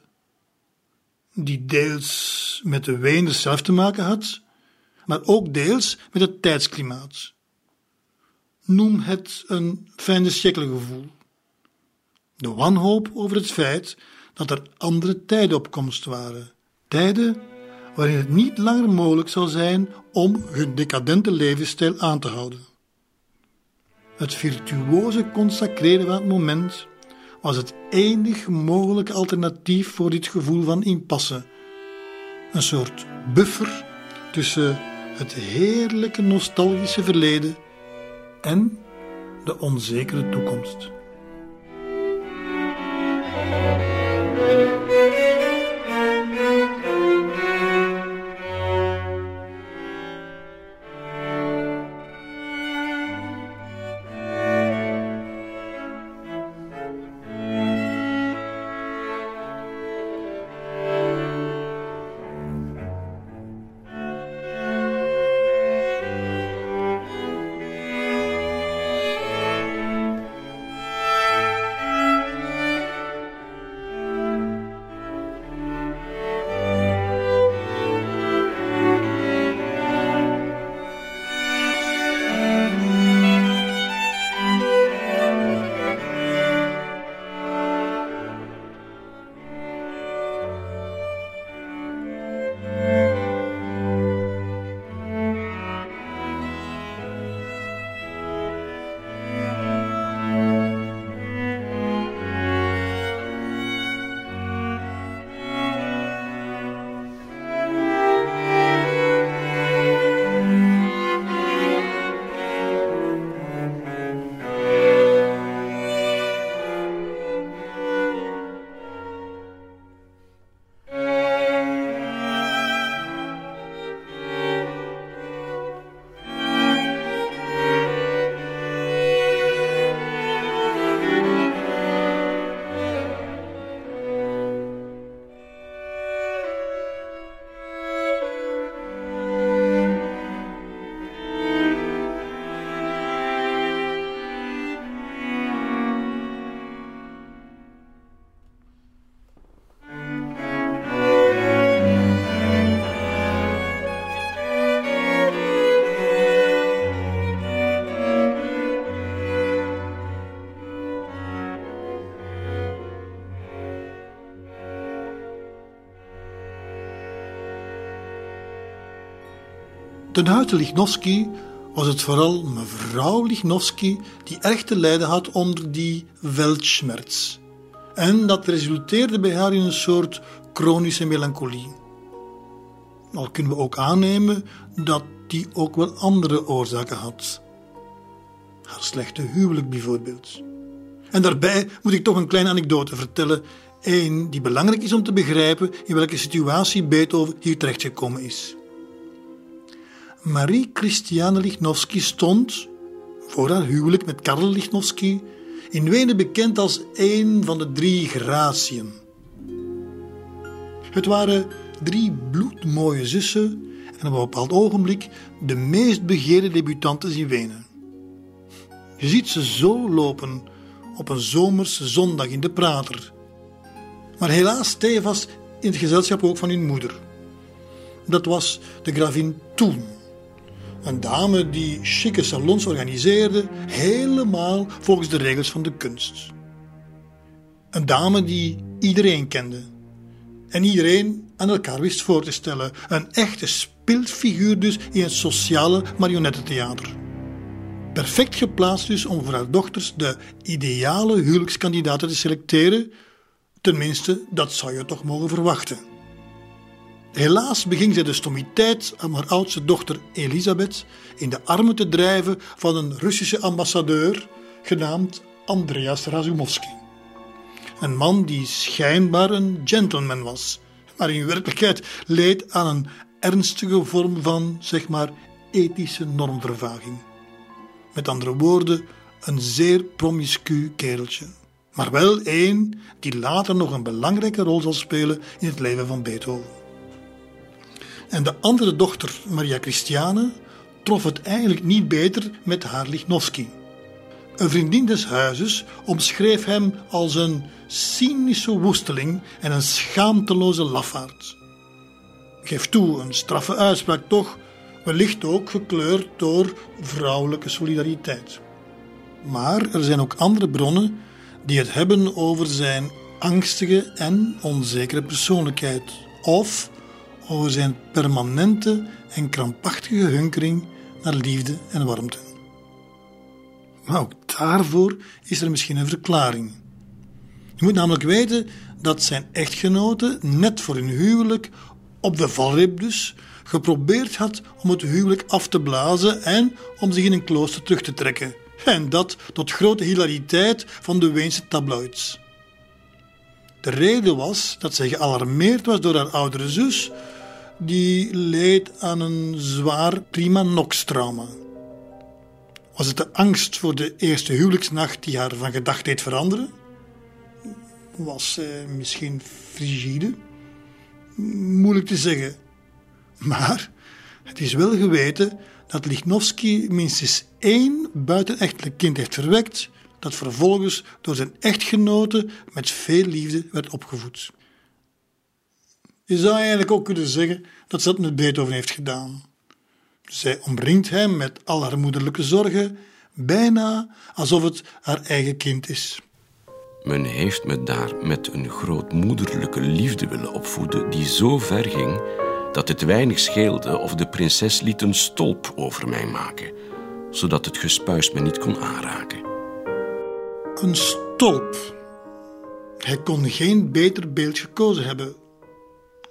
Speaker 2: die deels met de Weeners zelf te maken had, maar ook deels met het tijdsklimaat. Noem het een fijne gevoel. De wanhoop over het feit dat er andere tijden op komst waren. Tijden waarin het niet langer mogelijk zou zijn om hun decadente levensstijl aan te houden. Het virtuoze consacreren van het moment was het enig mogelijke alternatief voor dit gevoel van impasse. Een soort buffer tussen het heerlijke nostalgische verleden en de onzekere toekomst. Ten huize Lichnowsky was het vooral mevrouw Lichnowsky die erg te lijden had onder die weltschmerz. En dat resulteerde bij haar in een soort chronische melancholie. Al kunnen we ook aannemen dat die ook wel andere oorzaken had. Haar slechte huwelijk bijvoorbeeld. En daarbij moet ik toch een kleine anekdote vertellen. Eén die belangrijk is om te begrijpen in welke situatie Beethoven hier terechtgekomen is. Marie Christiane Lichnowsky stond, voor haar huwelijk met Karl Lichnowsky, in Wenen bekend als een van de drie Gratien. Het waren drie bloedmooie zussen en op een bepaald ogenblik de meest begeerde debutantes in Wenen. Je ziet ze zo lopen op een zomerse zondag in de Prater. Maar helaas stevast in het gezelschap ook van hun moeder. Dat was de gravin Toen. Een dame die chique salons organiseerde, helemaal volgens de regels van de kunst. Een dame die iedereen kende. En iedereen aan elkaar wist voor te stellen. Een echte speelfiguur dus in het sociale marionettentheater. Perfect geplaatst dus om voor haar dochters de ideale huwelijkskandidaten te selecteren. Tenminste, dat zou je toch mogen verwachten. Helaas beging zij de stomiteit om haar oudste dochter Elisabeth in de armen te drijven van een Russische ambassadeur genaamd Andreas Razumovsky. Een man die schijnbaar een gentleman was, maar in werkelijkheid leed aan een ernstige vorm van, zeg maar, ethische normvervaging. Met andere woorden, een zeer promiscu kereltje. Maar wel één die later nog een belangrijke rol zal spelen in het leven van Beethoven. En de andere dochter, Maria Christiane, trof het eigenlijk niet beter met haar Lichnowsky. Een vriendin des huizes omschreef hem als een cynische woesteling en een schaamteloze lafaard. Geef toe, een straffe uitspraak toch, wellicht ook gekleurd door vrouwelijke solidariteit. Maar er zijn ook andere bronnen die het hebben over zijn angstige en onzekere persoonlijkheid, of over zijn permanente en krampachtige hunkering naar liefde en warmte. Maar ook daarvoor is er misschien een verklaring. Je moet namelijk weten dat zijn echtgenote net voor hun huwelijk, op de valreep dus, geprobeerd had om het huwelijk af te blazen en om zich in een klooster terug te trekken. En dat tot grote hilariteit van de Weense tabloids. De reden was dat zij gealarmeerd was door haar oudere zus, die leed aan een zwaar prima nox-trauma. Was het de angst voor de eerste huwelijksnacht die haar van gedacht deed veranderen? Was zij misschien frigide? Moeilijk te zeggen. Maar het is wel geweten dat Lichnowsky minstens één buitenechtelijk kind heeft verwekt, dat vervolgens door zijn echtgenote met veel liefde werd opgevoed. Je zou eigenlijk ook kunnen zeggen dat ze dat met Beethoven heeft gedaan. Zij omringt hem met al haar moederlijke zorgen, bijna alsof het haar eigen kind is.
Speaker 3: Men heeft me daar met een grootmoederlijke liefde willen opvoeden die zo ver ging dat het weinig scheelde of de prinses liet een stolp over mij maken, zodat het gespuis me niet kon aanraken.
Speaker 2: Een stolp. Hij kon geen beter beeld gekozen hebben,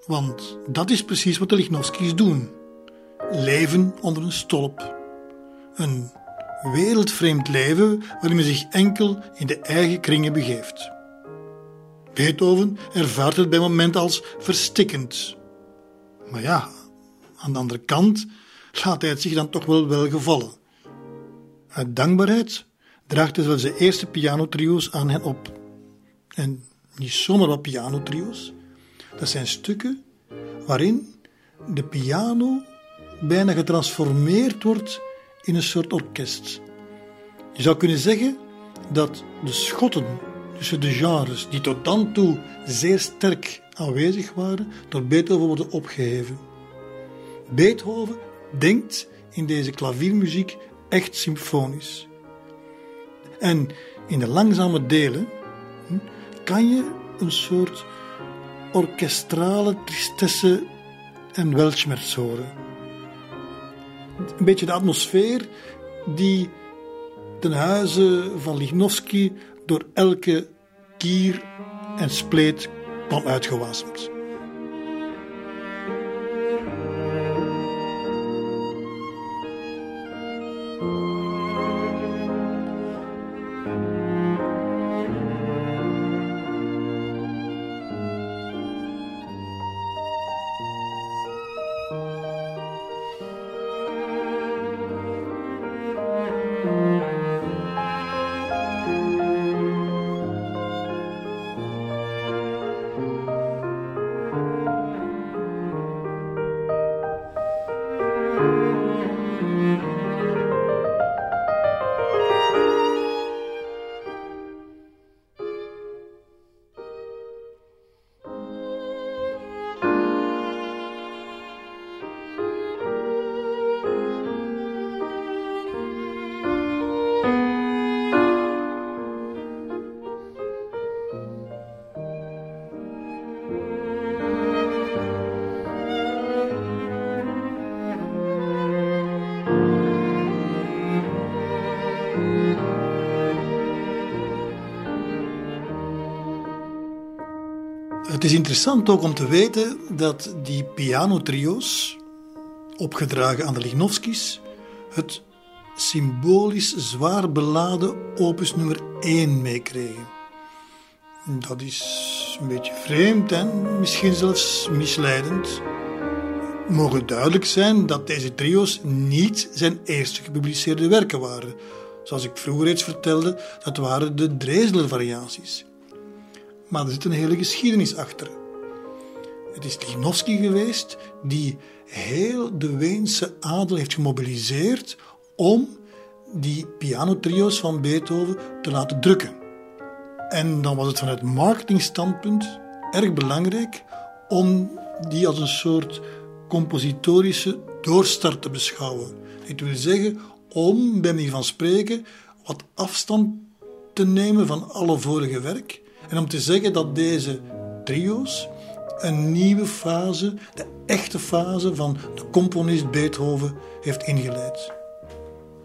Speaker 2: want dat is precies wat de Lichnowsky's doen. Leven onder een stolp. Een wereldvreemd leven waarin men zich enkel in de eigen kringen begeeft. Beethoven ervaart het bij momenten als verstikkend. Maar ja, aan de andere kant laat hij het zich dan toch wel wel gevallen. Uit dankbaarheid draagt hij zelfs de eerste pianotrio's aan hen op. En niet zomaar wat pianotrio's. Dat zijn stukken waarin de piano bijna getransformeerd wordt in een soort orkest. Je zou kunnen zeggen dat de schotten tussen de genres, die tot dan toe zeer sterk aanwezig waren, door Beethoven worden opgeheven. Beethoven denkt in deze klaviermuziek echt symfonisch. En in de langzame delen hm, kan je een soort orkestrale tristesse en weltschmerz horen. een beetje de atmosfeer die ten huize van Lichnowsky door elke kier en spleet kwam uitgewasemd. Is interessant ook om te weten dat die pianotrio's, opgedragen aan de Lichnowskis, het symbolisch zwaar beladen opus nummer 1 meekregen. Dat is een beetje vreemd en misschien zelfs misleidend. Mogen duidelijk zijn dat deze trio's niet zijn eerste gepubliceerde werken waren. Zoals ik vroeger reeds vertelde, dat waren de Dresdler-variaties. Maar er zit een hele geschiedenis achter. Het is Lichnowsky geweest die heel de Weense adel heeft gemobiliseerd om die pianotrio's van Beethoven te laten drukken. En dan was het vanuit marketingstandpunt erg belangrijk om die als een soort compositorische doorstart te beschouwen. Ik wil zeggen, om, bij manier van spreken, wat afstand te nemen van alle vorige werk en om te zeggen dat deze trio's een nieuwe fase, de echte fase van de componist Beethoven, heeft ingeleid.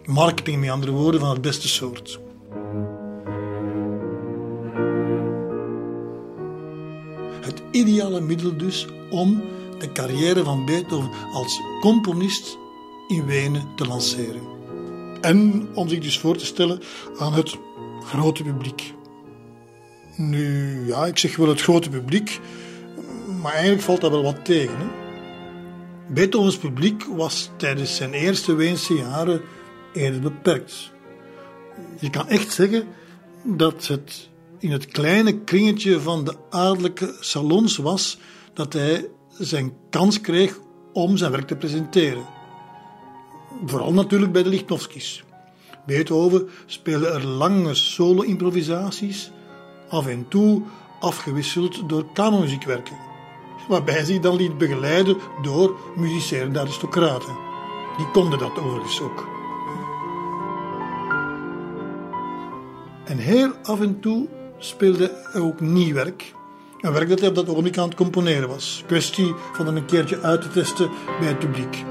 Speaker 2: Marketing, met andere woorden, van het beste soort. Het ideale middel dus om de carrière van Beethoven als componist in Wenen te lanceren. En om zich dus voor te stellen aan het grote publiek. Nu, ja, ik zeg wel het grote publiek, maar eigenlijk valt dat wel wat tegen. Hè? Beethovens publiek was tijdens zijn eerste Weense jaren eerder beperkt. Je kan echt zeggen dat het in het kleine kringetje van de adellijke salons was dat hij zijn kans kreeg om zijn werk te presenteren. Vooral natuurlijk bij de Lichnowskis. Beethoven speelde er lange solo-improvisaties af en toe afgewisseld door kamermuziekwerken, waarbij zich dan liet begeleiden door muzicerende aristocraten. Die konden dat overigens ook. En heel af en toe speelde hij ook nieuw werk. Een werk dat hij op dat ogenblik aan het componeren was. Kwestie van een keertje uit te testen bij het publiek.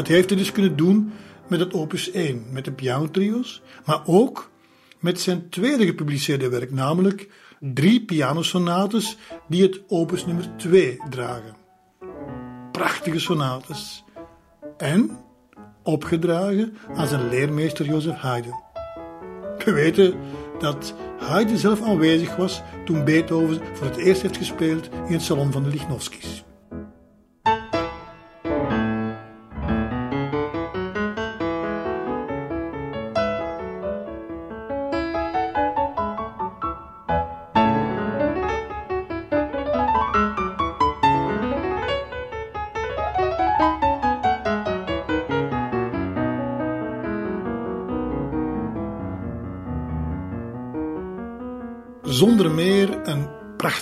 Speaker 2: Dat heeft hij dus kunnen doen met het opus 1, met de pianotrio's, maar ook met zijn tweede gepubliceerde werk, namelijk drie pianosonates die het opus nummer 2 dragen. Prachtige sonates. En opgedragen aan zijn leermeester Jozef Haydn. We weten dat Haydn zelf aanwezig was toen Beethoven voor het eerst heeft gespeeld in het salon van de Lichnowskis.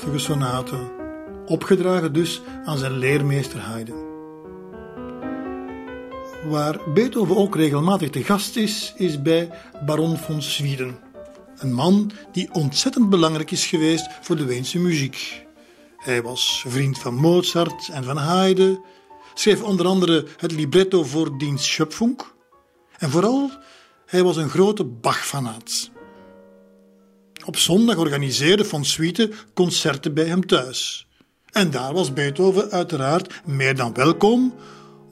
Speaker 2: Prachtige sonate, opgedragen dus aan zijn leermeester Haydn. Waar Beethoven ook regelmatig te gast is, is bij Baron von Swieden. Een man die ontzettend belangrijk is geweest voor de Weense muziek. Hij was vriend van Mozart en van Haydn, schreef onder andere het libretto voor diens Schöpfung en vooral, hij was een grote Bach-fanaat. Op zondag organiseerde von Suite concerten bij hem thuis. En daar was Beethoven uiteraard meer dan welkom,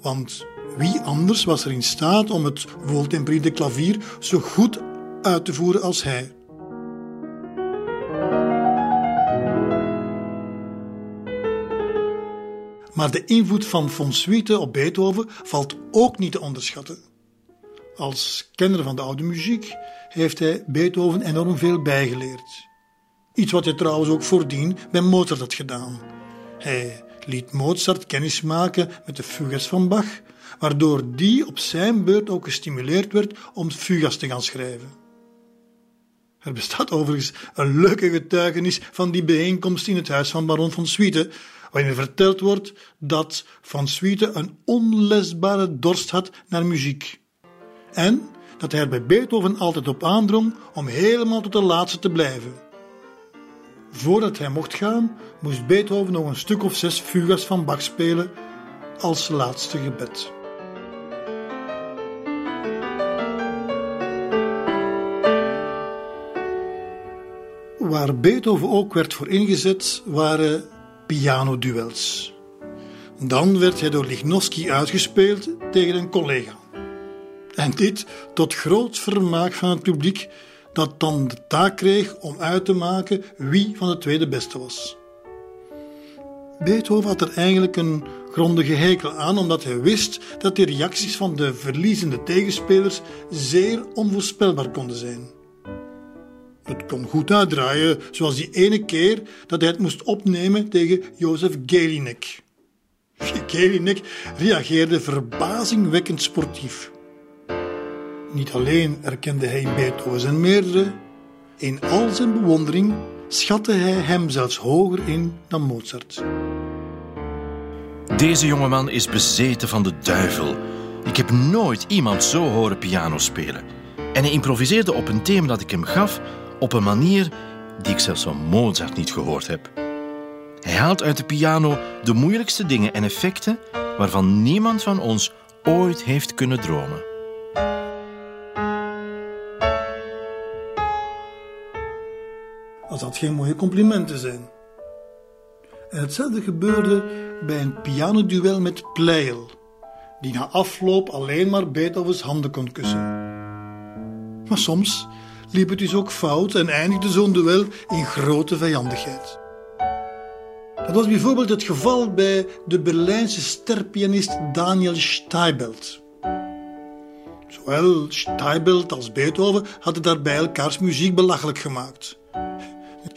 Speaker 2: want wie anders was er in staat om het wohltempererde klavier zo goed uit te voeren als hij? Maar de invloed van von Suite op Beethoven valt ook niet te onderschatten. Als kenner van de oude muziek heeft hij Beethoven enorm veel bijgeleerd. Iets wat hij trouwens ook voordien bij Mozart had gedaan. Hij liet Mozart kennismaken met de fugas van Bach, waardoor die op zijn beurt ook gestimuleerd werd om fugas te gaan schrijven. Er bestaat overigens een leuke getuigenis van die bijeenkomst in het huis van baron van Swiete, waarin verteld wordt dat Van Swiete een onlesbare dorst had naar muziek. En dat hij er bij Beethoven altijd op aandrong om helemaal tot de laatste te blijven. Voordat hij mocht gaan, moest Beethoven nog een stuk of zes fugas van Bach spelen als laatste gebed. Waar Beethoven ook werd voor ingezet, waren pianoduels. Dan werd hij door Lichnowsky uitgespeeld tegen een collega. En dit tot groot vermaak van het publiek, dat dan de taak kreeg om uit te maken wie van de twee de beste was. Beethoven had er eigenlijk een grondige hekel aan, omdat hij wist dat de reacties van de verliezende tegenspelers zeer onvoorspelbaar konden zijn. Het kon goed uitdraaien, zoals die ene keer dat hij het moest opnemen tegen Jozef Gelinek. Gelinek reageerde verbazingwekkend sportief. Niet alleen erkende hij Beethoven zijn meerdere, in al zijn bewondering schatte hij hem zelfs hoger in dan Mozart.
Speaker 5: Deze jongeman is bezeten van de duivel. Ik heb nooit iemand zo horen piano spelen. En hij improviseerde op een thema dat ik hem gaf op een manier die ik zelfs van Mozart niet gehoord heb. Hij haalt uit de piano de moeilijkste dingen en effecten waarvan niemand van ons ooit heeft kunnen dromen.
Speaker 2: Als dat geen mooie complimenten zijn. En hetzelfde gebeurde bij een pianoduel met Pleyel, die na afloop alleen maar Beethovens handen kon kussen. Maar soms liep het dus ook fout en eindigde zo'n duel in grote vijandigheid. Dat was bijvoorbeeld het geval bij de Berlijnse sterpianist Daniel Steibelt. Zowel Steibelt als Beethoven hadden daarbij elkaars muziek belachelijk gemaakt.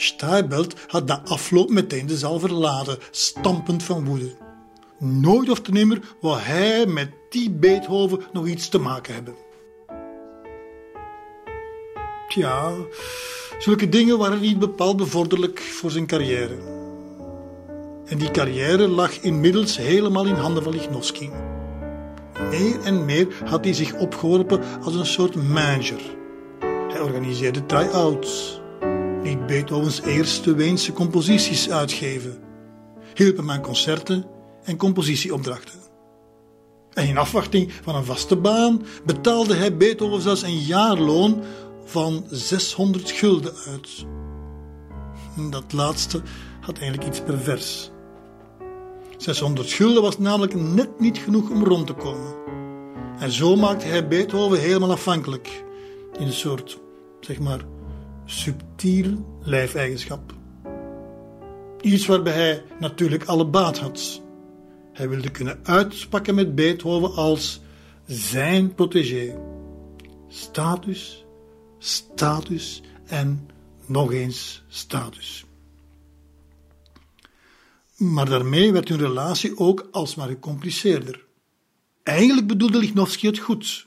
Speaker 2: Steibelt had na afloop meteen de zaal verlaten, stampend van woede. Nooit of te nimmer wou hij met die Beethoven nog iets te maken hebben. Tja, zulke dingen waren niet bepaald bevorderlijk voor zijn carrière. En die carrière lag inmiddels helemaal in handen van Lichnowsky. Meer en meer had hij zich opgeworpen als een soort manager. Hij organiseerde try-outs, liet Beethovens eerste Weense composities uitgeven, hielp hem aan concerten en compositieopdrachten. En in afwachting van een vaste baan betaalde hij Beethoven zelfs een jaarloon van 600 gulden uit. Dat laatste had eigenlijk iets pervers. 600 gulden was namelijk net niet genoeg om rond te komen. En zo maakte hij Beethoven helemaal afhankelijk. In een soort, zeg maar, subtiel lijfeigenschap. Iets waarbij hij natuurlijk alle baat had. Hij wilde kunnen uitpakken met Beethoven als zijn protégé. Status status en nog eens status. Maar daarmee werd hun relatie ook alsmaar gecompliceerder. Eigenlijk bedoelde Lichnowsky het goed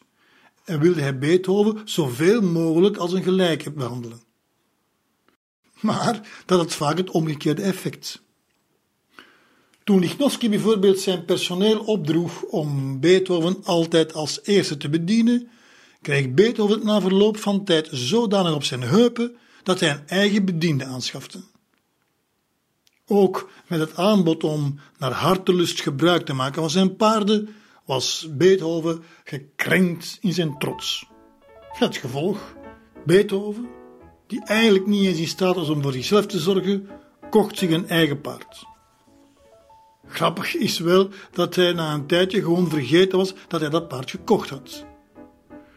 Speaker 2: en wilde hij Beethoven zoveel mogelijk als een gelijke behandelen. Maar dat had vaak het omgekeerde effect. Toen Lichnowsky bijvoorbeeld zijn personeel opdroeg om Beethoven altijd als eerste te bedienen, kreeg Beethoven het na verloop van tijd zodanig op zijn heupen dat hij een eigen bediende aanschafte. Ook met het aanbod om naar hartelust gebruik te maken van zijn paarden was Beethoven gekrenkt in zijn trots. Het gevolg, Beethoven, die eigenlijk niet eens in staat was om voor zichzelf te zorgen, kocht zich een eigen paard. Grappig is wel dat hij na een tijdje gewoon vergeten was dat hij dat paard gekocht had.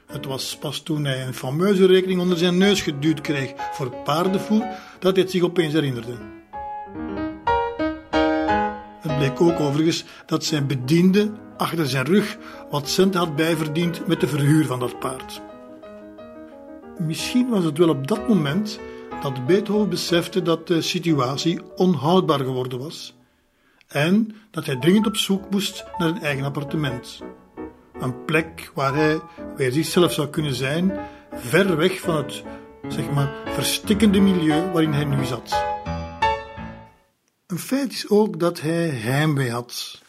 Speaker 2: Het was pas toen hij een fameuze rekening onder zijn neus geduwd kreeg voor paardenvoer dat hij het zich opeens herinnerde. Het bleek ook overigens dat zijn bediende achter zijn rug wat cent had bijverdiend met de verhuur van dat paard. Misschien was het wel op dat moment dat Beethoven besefte dat de situatie onhoudbaar geworden was en dat hij dringend op zoek moest naar een eigen appartement. Een plek waar hij weer zichzelf zou kunnen zijn, ver weg van het, zeg maar, verstikkende milieu waarin hij nu zat. Een feit is ook dat hij heimwee had.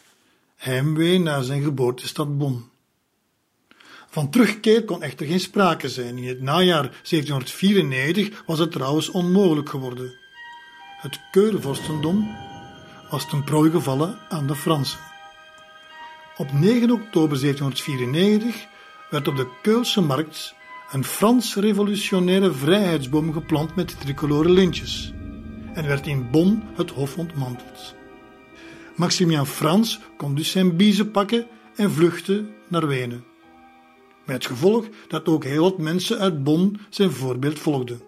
Speaker 2: Heimwee naar zijn geboortestad Bonn. Van terugkeer kon echter geen sprake zijn. In het najaar 1794 was het trouwens onmogelijk geworden. Het Keurenvorstendom was ten prooi gevallen aan de Fransen. Op 9 oktober 1794 werd op de Keulse markt een Frans revolutionaire vrijheidsboom geplant met tricolore lintjes en werd in Bonn het hof ontmanteld. Maximilian Frans kon dus zijn biezen pakken en vluchten naar Wenen. Met het gevolg dat ook heel wat mensen uit Bonn zijn voorbeeld volgden.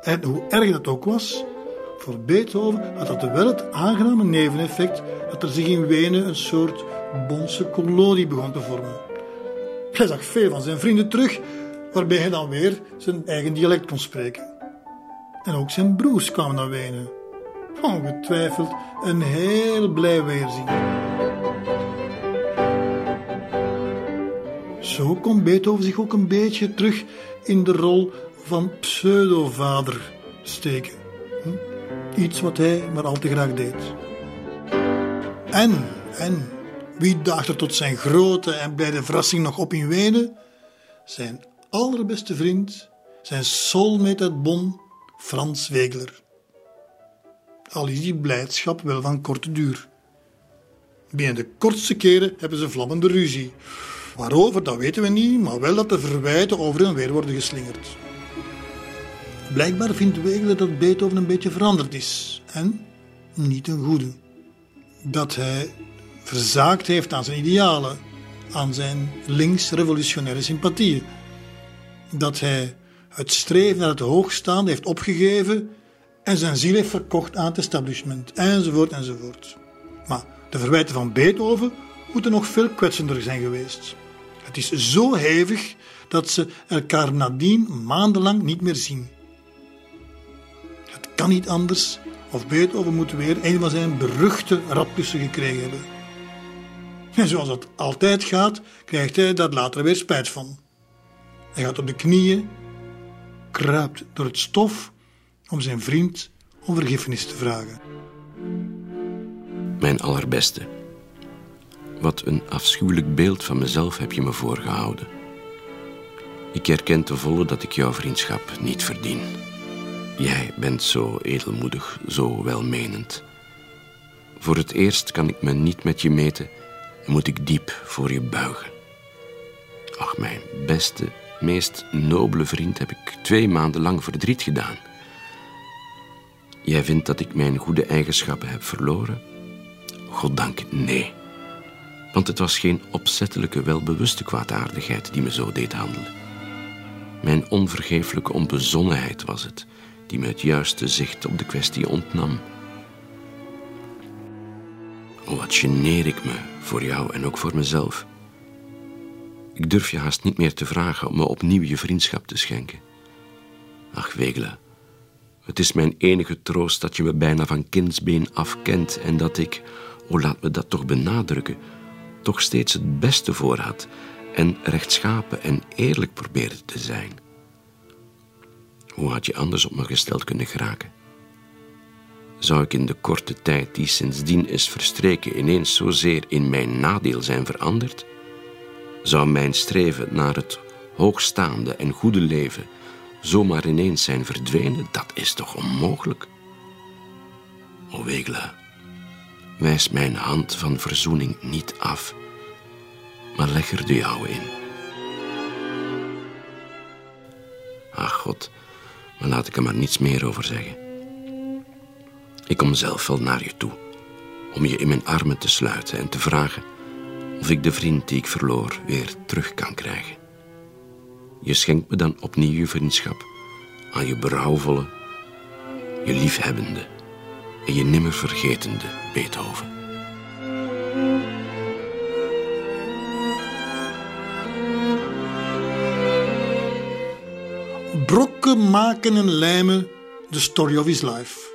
Speaker 2: En hoe erg dat ook was, voor Beethoven had dat wel het aangename neveneffect dat er zich in Wenen een soort Bonse kolonie begon te vormen. Hij zag veel van zijn vrienden terug, waarbij hij dan weer zijn eigen dialect kon spreken. En ook zijn broers kwamen naar Wenen. Ongetwijfeld een heel blij weerzien. Zo kon Beethoven zich ook een beetje terug in de rol van pseudovader steken. Hm? Iets wat hij maar al te graag deed. En, en, wie daagt er tot zijn grote en blijde verrassing nog op in Wenen? Zijn allerbeste vriend, zijn soulmate uit Bonn, Frans Wegler. Al is die blijdschap wel van korte duur. Binnen de kortste keren hebben ze vlammende ruzie. Waarover, dat weten we niet, maar wel dat de verwijten over en weer worden geslingerd. Blijkbaar vindt Wegler dat Beethoven een beetje veranderd is. En niet een goede. Dat hij verzaakt heeft aan zijn idealen, aan zijn links-revolutionaire sympathieën. Dat hij het streven naar het hoogstaande heeft opgegeven en zijn ziel heeft verkocht aan het establishment, enzovoort, enzovoort. Maar de verwijten van Beethoven moeten nog veel kwetsender zijn geweest. Het is zo hevig dat ze elkaar nadien maandenlang niet meer zien. Het kan niet anders, of Beethoven moet weer een van zijn beruchte raptussen gekregen hebben. En zoals het altijd gaat, krijgt hij daar later weer spijt van. Hij gaat op de knieën kruipt door het stof om zijn vriend om vergiffenis te vragen.
Speaker 3: Mijn allerbeste. Wat een afschuwelijk beeld van mezelf heb je me voorgehouden. Ik herken te volle dat ik jouw vriendschap niet verdien. Jij bent zo edelmoedig, zo welmenend. Voor het eerst kan ik me niet met je meten en moet ik diep voor je buigen. Ach, mijn beste, meest nobele vriend heb ik twee maanden lang verdriet gedaan. Jij vindt dat ik mijn goede eigenschappen heb verloren? Goddank, nee. Want het was geen opzettelijke, welbewuste kwaadaardigheid die me zo deed handelen. Mijn onvergeeflijke onbezonnenheid was het, die me het juiste zicht op de kwestie ontnam. Oh, wat geneer ik me voor jou en ook voor mezelf. Ik durf je haast niet meer te vragen om me opnieuw je vriendschap te schenken. Ach, Wegla, het is mijn enige troost dat je me bijna van kindsbeen af kent en dat ik, oh laat me dat toch benadrukken, toch steeds het beste voor had en rechtschapen en eerlijk probeerde te zijn. Hoe had je anders op me gesteld kunnen geraken? Zou ik in de korte tijd die sindsdien is verstreken ineens zozeer in mijn nadeel zijn veranderd? Zou mijn streven naar het hoogstaande en goede leven zomaar ineens zijn verdwenen? Dat is toch onmogelijk? O Wegla, wijs mijn hand van verzoening niet af, maar leg er de jouwe in. Ach God, maar laat ik er maar niets meer over zeggen. Ik kom zelf wel naar je toe, om je in mijn armen te sluiten en te vragen of ik de vriend die ik verloor weer terug kan krijgen. Je schenkt me dan opnieuw je vriendschap aan je berouwvolle, je liefhebbende en je nimmer vergetende Beethoven.
Speaker 2: Brokken maken en lijmen, the story of his life.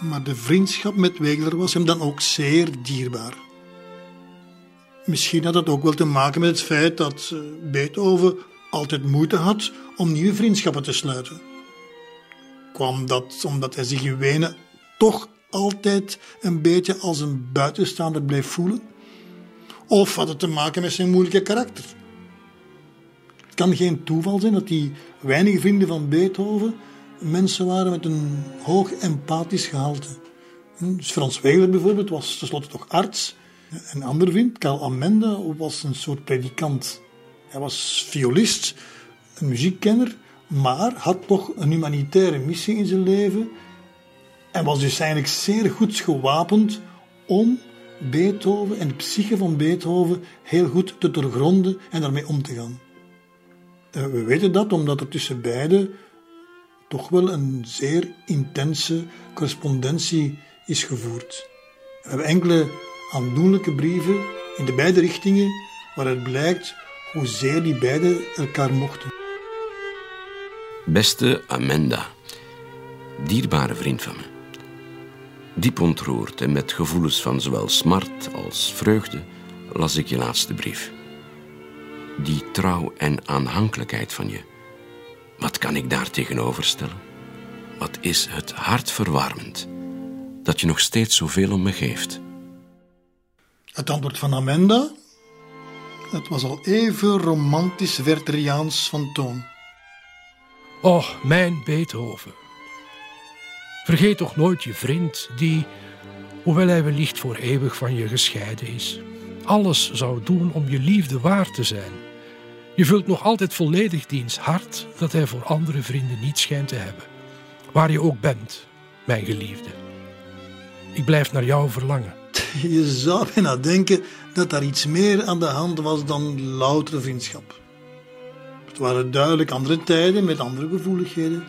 Speaker 2: Maar de vriendschap met Wegler was hem dan ook zeer dierbaar. Misschien had dat ook wel te maken met het feit dat eh, Beethoven altijd moeite had om nieuwe vriendschappen te sluiten. Omdat hij zich in Wenen toch altijd een beetje als een buitenstaander bleef voelen? Of had het te maken met zijn moeilijke karakter? Het kan geen toeval zijn dat die weinige vrienden van Beethoven mensen waren met een hoog empathisch gehalte. Dus Frans Wegeler bijvoorbeeld was tenslotte toch arts. Een ander vriend, Karl Amenda, was een soort predikant. Hij was violist, een muziekkenner, maar had toch een humanitaire missie in zijn leven en was dus eigenlijk zeer goed gewapend om Beethoven en de psyche van Beethoven heel goed te doorgronden en daarmee om te gaan. Eh, we weten dat omdat er tussen beiden toch wel een zeer intense correspondentie is gevoerd. We hebben enkele aandoenlijke brieven in de beide richtingen waaruit blijkt hoezeer die beiden elkaar mochten.
Speaker 3: Beste Amenda, dierbare vriend van me. Diep ontroerd en met gevoelens van zowel smart als vreugde las ik je laatste brief. Die trouw en aanhankelijkheid van je, wat kan ik daar tegenover stellen? Wat is het hartverwarmend dat je nog steeds zoveel om me geeft?
Speaker 2: Het antwoord van Amanda het was al even romantisch Wertheriaans van toon.
Speaker 6: Och, mijn Beethoven. Vergeet toch nooit je vriend, die, hoewel hij wellicht voor eeuwig van je gescheiden is, alles zou doen om je liefde waar te zijn. Je vult nog altijd volledig diens hart dat hij voor andere vrienden niet schijnt te hebben. Waar je ook bent, mijn geliefde. Ik blijf naar jou verlangen. [laughs]
Speaker 2: Je zou bijna denken dat daar iets meer aan de hand was dan loutere vriendschap. Waren duidelijk andere tijden met andere gevoeligheden.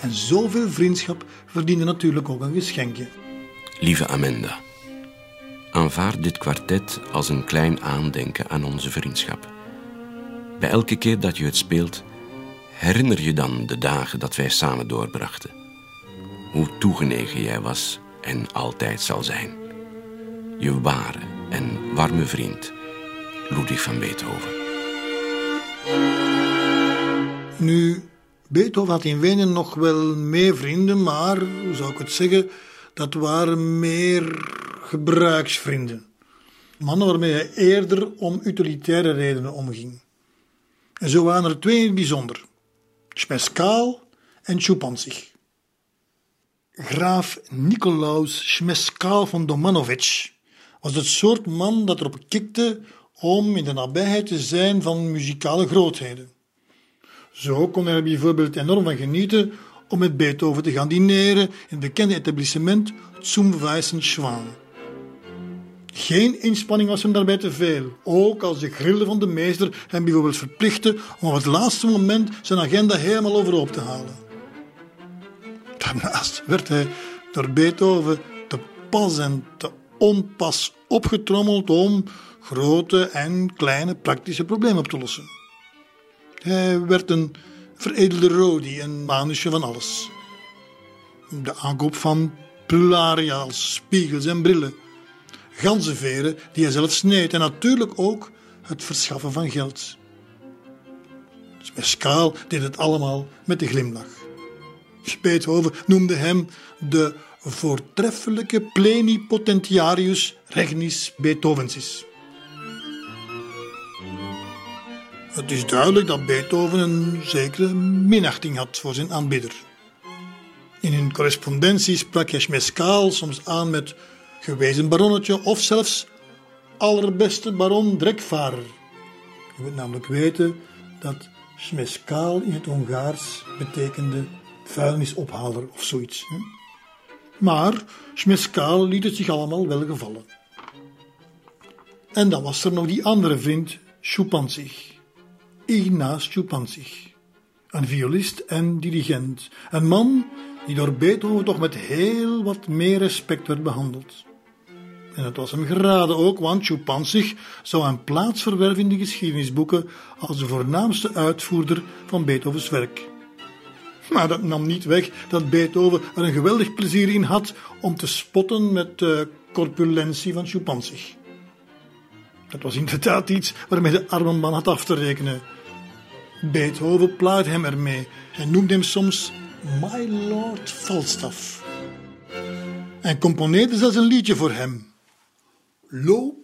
Speaker 2: En zoveel vriendschap verdiende natuurlijk ook een geschenkje.
Speaker 3: Lieve Amanda, aanvaard dit kwartet als een klein aandenken aan onze vriendschap. Bij elke keer dat je het speelt, herinner je dan de dagen dat wij samen doorbrachten. Hoe toegenegen jij was en altijd zal zijn. Je ware en warme vriend, Ludwig van Beethoven.
Speaker 2: Nu, Beethoven had in Wenen nog wel meer vrienden, maar, hoe zou ik het zeggen, dat waren meer gebruiksvrienden. Mannen waarmee hij eerder om utilitaire redenen omging. En zo waren er twee in het bijzonder: Schmeskaal en Chupanzig. Graaf Nicolaus Schmeskaal van Domanovic was het soort man dat erop kikte om in de nabijheid te zijn van muzikale grootheden. Zo kon hij bijvoorbeeld enorm genieten om met Beethoven te gaan dineren in het bekende etablissement Zum Weißen Schwan. Geen inspanning was hem daarbij te veel, ook als de grillen van de meester hem bijvoorbeeld verplichtten om op het laatste moment zijn agenda helemaal overhoop te halen. Daarnaast werd hij door Beethoven te pas en te onpas opgetrommeld om grote en kleine praktische problemen op te lossen. Hij werd een veredelde rodi, een manusje van alles. De aankoop van plularia als spiegels en brillen, ganzenveren die hij zelf sneed en natuurlijk ook het verschaffen van geld. Dus deed het allemaal met een glimlach. Beethoven noemde hem de voortreffelijke plenipotentiarius regnis Beethovensis. Het is duidelijk dat Beethoven een zekere minachting had voor zijn aanbidder. In hun correspondentie sprak hij Schmeskaal soms aan met gewezen baronnetje of zelfs allerbeste baron Drekvarer. Je moet namelijk weten dat Schmeskaal in het Hongaars betekende vuilnisophaler of zoiets. Maar Schmeskaal liet het zich allemaal wel gevallen. En dan was er nog die andere vriend, Schupanzig. Ignaz Schupanzig. Een violist en dirigent. Een man die door Beethoven toch met heel wat meer respect werd behandeld. En het was hem geraden ook, want Schupanzig zou een plaats verwerven in de geschiedenisboeken als de voornaamste uitvoerder van Beethovens werk. Maar dat nam niet weg dat Beethoven er een geweldig plezier in had om te spotten met de corpulentie van Schupanzig. Dat was inderdaad iets waarmee de arme man had af te rekenen. Beethoven plaagde hem ermee. Hij noemde hem soms My Lord Falstaff. En componeerde zelfs een liedje voor hem. Loop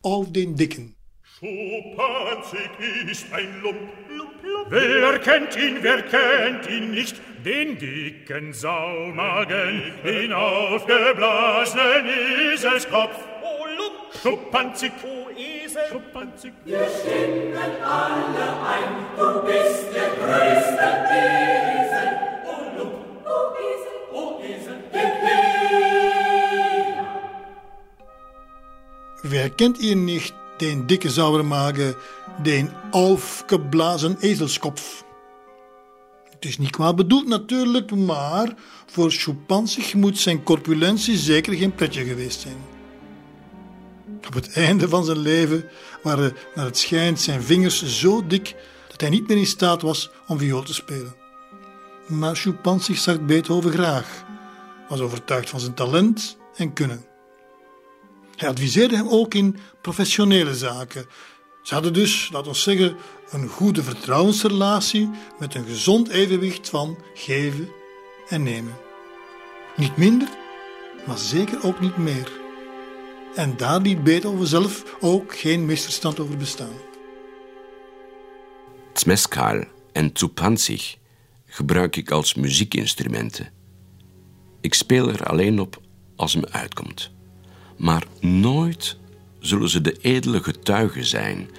Speaker 2: auf den Dicken.
Speaker 7: Schupanzig ist ein Lump. Wer kennt ihn, wer kennt ihn nicht? Den dicken Saumagen, den aufgeblasenen. Lump, Schupanzig, oh, Esel, Schupanzig.
Speaker 8: Wir stimmen alle ein, du bist der größte Esel. Oh, Lump, oh, Esel, oh, Esel,
Speaker 2: Wer kennt ihn nicht, den dicke Sauermagen, den aufgeblazen ezelskopf? Het is niet kwaad bedoeld natuurlijk, maar voor Schupanzig moet zijn corpulentie zeker geen pretje geweest zijn. Op het einde van zijn leven waren naar het schijnt zijn vingers zo dik dat hij niet meer in staat was om viool te spelen. Maar Schupanzig zag Beethoven graag, was overtuigd van zijn talent en kunnen. Hij adviseerde hem ook in professionele zaken. Ze hadden dus, laten we zeggen, een goede vertrouwensrelatie met een gezond evenwicht van geven en nemen. Niet minder, maar zeker ook niet meer. En daar liet Beethoven zelf ook geen misverstand over bestaan.
Speaker 3: Zmeskal en Zupanzig gebruik ik als muziekinstrumenten. Ik speel er alleen op als me uitkomt. Maar nooit zullen ze de edele getuigen zijn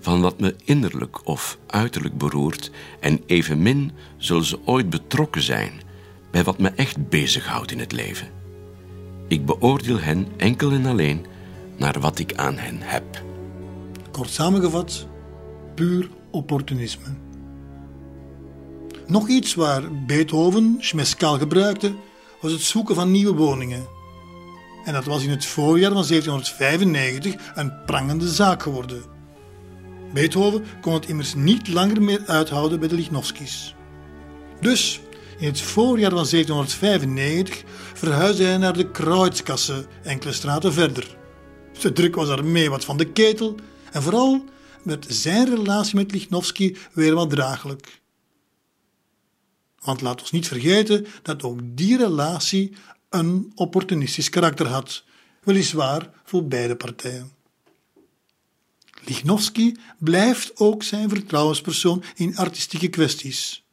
Speaker 3: van wat me innerlijk of uiterlijk beroert, en evenmin zullen ze ooit betrokken zijn bij wat me echt bezighoudt in het leven. Ik beoordeel hen enkel en alleen naar wat ik aan hen heb.
Speaker 2: Kort samengevat, puur opportunisme. Nog iets waar Beethoven Schmeskaal gebruikte, was het zoeken van nieuwe woningen. En dat was in het voorjaar van 1795 een prangende zaak geworden. Beethoven kon het immers niet langer meer uithouden bij de Lichnowskis. Dus in het voorjaar van 1795 verhuisde hij naar de Kreuzkasse, enkele straten verder. De druk was ermee wat van de ketel en vooral werd zijn relatie met Lichnowsky weer wat draaglijk. Want laat ons niet vergeten dat ook die relatie een opportunistisch karakter had, weliswaar voor beide partijen. Lichnowsky blijft ook zijn vertrouwenspersoon in artistieke kwesties.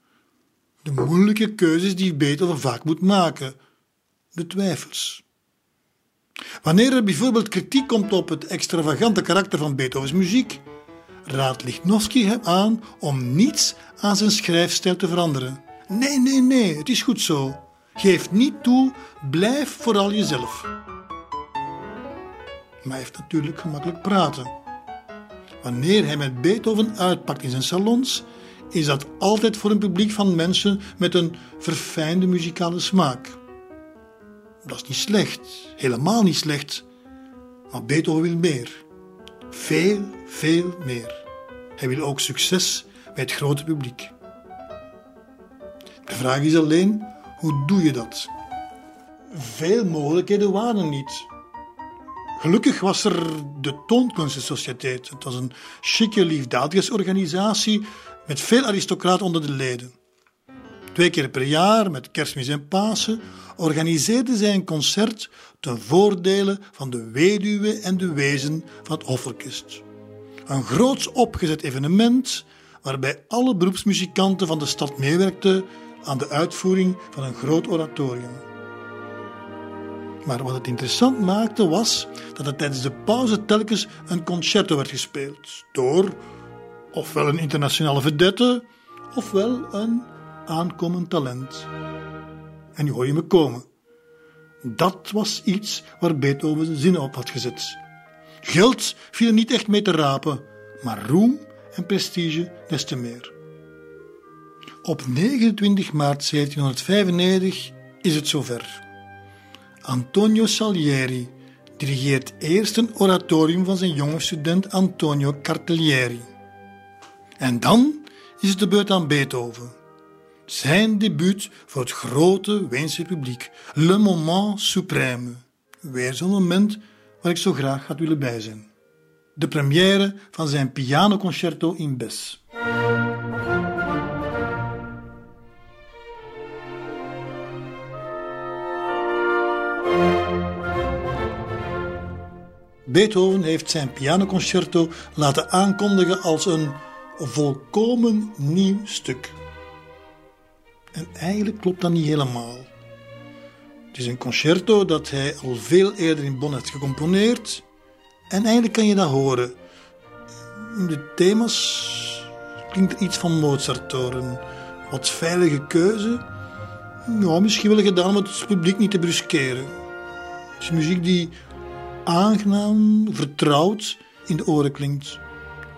Speaker 2: De moeilijke keuzes die Beethoven vaak moet maken, de twijfels. Wanneer er bijvoorbeeld kritiek komt op het extravagante karakter van Beethovens muziek, raadt Lichnowsky hem aan om niets aan zijn schrijfstijl te veranderen. Nee, nee, nee, het is goed zo. Geef niet toe, blijf vooral jezelf. Maar hij heeft natuurlijk gemakkelijk praten. Wanneer hij met Beethoven uitpakt in zijn salons, is dat altijd voor een publiek van mensen met een verfijnde muzikale smaak. Dat is niet slecht, helemaal niet slecht. Maar Beethoven wil meer. Veel, veel meer. Hij wil ook succes bij het grote publiek. De vraag is alleen, hoe doe je dat? Veel mogelijkheden waren er niet. Gelukkig was er de Toonkunstensociëteit. Het was een chique liefdadigheidsorganisatie met veel aristocraten onder de leden. Twee keer per jaar, met kerstmis en Pasen, organiseerden zij een concert ten voordele van de weduwe en de wezen van het Hoforkest. Een groots opgezet evenement waarbij alle beroepsmuzikanten van de stad meewerkten aan de uitvoering van een groot oratorium. Maar wat het interessant maakte was dat er tijdens de pauze telkens een concerto werd gespeeld door ofwel een internationale vedette ofwel een aankomend talent. En nu hoor je me komen. Dat was iets waar Beethoven zijn zinnen op had gezet. Geld viel er niet echt mee te rapen, maar roem en prestige des te meer. Op 29 maart 1795 is het zover. Antonio Salieri dirigeert eerst een oratorium van zijn jonge student Antonio Cartellieri. En dan is het de beurt aan Beethoven. Zijn debuut voor het grote Weense publiek, Le Moment Suprême. Weer zo'n moment waar ik zo graag had willen bij zijn. De première van zijn pianoconcerto in Bes. Beethoven heeft zijn pianoconcerto laten aankondigen als een volkomen nieuw stuk. En eigenlijk klopt dat niet helemaal. Het is een concerto dat hij al veel eerder in Bonn heeft gecomponeerd. En eigenlijk kan je dat horen. De thema's klinkt er iets van Mozart door. Een wat veilige keuze. Ja, misschien wel gedaan om het publiek niet te bruskeren. Het is muziek die aangenaam, vertrouwd in de oren klinkt.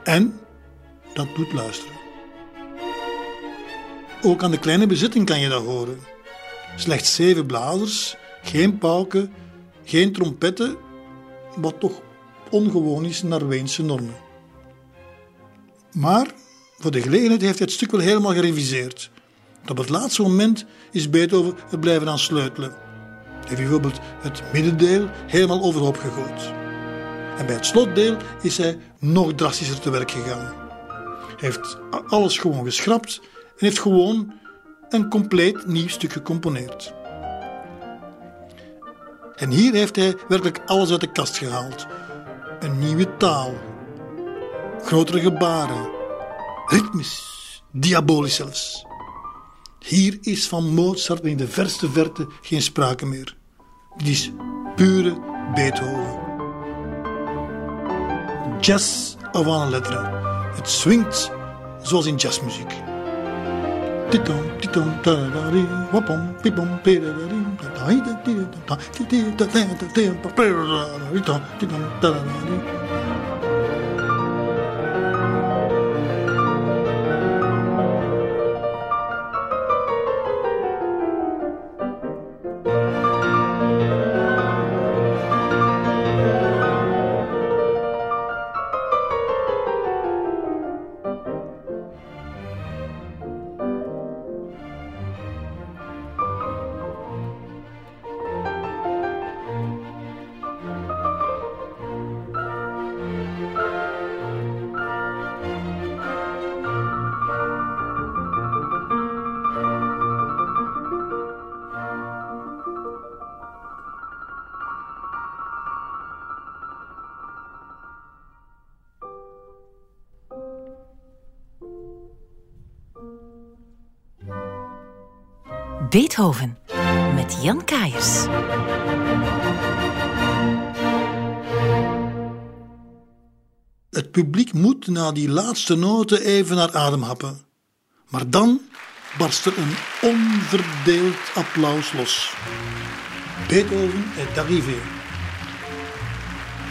Speaker 2: En dat doet luisteren. Ook aan de kleine bezitting kan je dat horen. Slechts zeven blazers, geen pauken, geen trompetten, wat toch ongewoon is naar Weense normen. Maar voor de gelegenheid heeft hij het stuk wel helemaal gereviseerd. Op het laatste moment is Beethoven er blijven aan sleutelen. Heeft bijvoorbeeld het middendeel helemaal overhoop gegooid. En bij het slotdeel is hij nog drastischer te werk gegaan. Hij heeft alles gewoon geschrapt en heeft gewoon een compleet nieuw stuk gecomponeerd. En hier heeft hij werkelijk alles uit de kast gehaald. Een nieuwe taal, grotere gebaren, ritmisch, diabolisch zelfs. Hier is van Mozart in de verste verte geen sprake meer. Dit is pure Beethoven. Jazz of een letteren. Het swingt zoals in jazzmuziek. Titom, titom, tadadari, wapom, pipom, pedadari.
Speaker 1: Beethoven met Jan Kaiers.
Speaker 2: Het publiek moet na die laatste noten even naar adem happen. Maar dan barst er een onverdeeld applaus los. Beethoven est arrivé.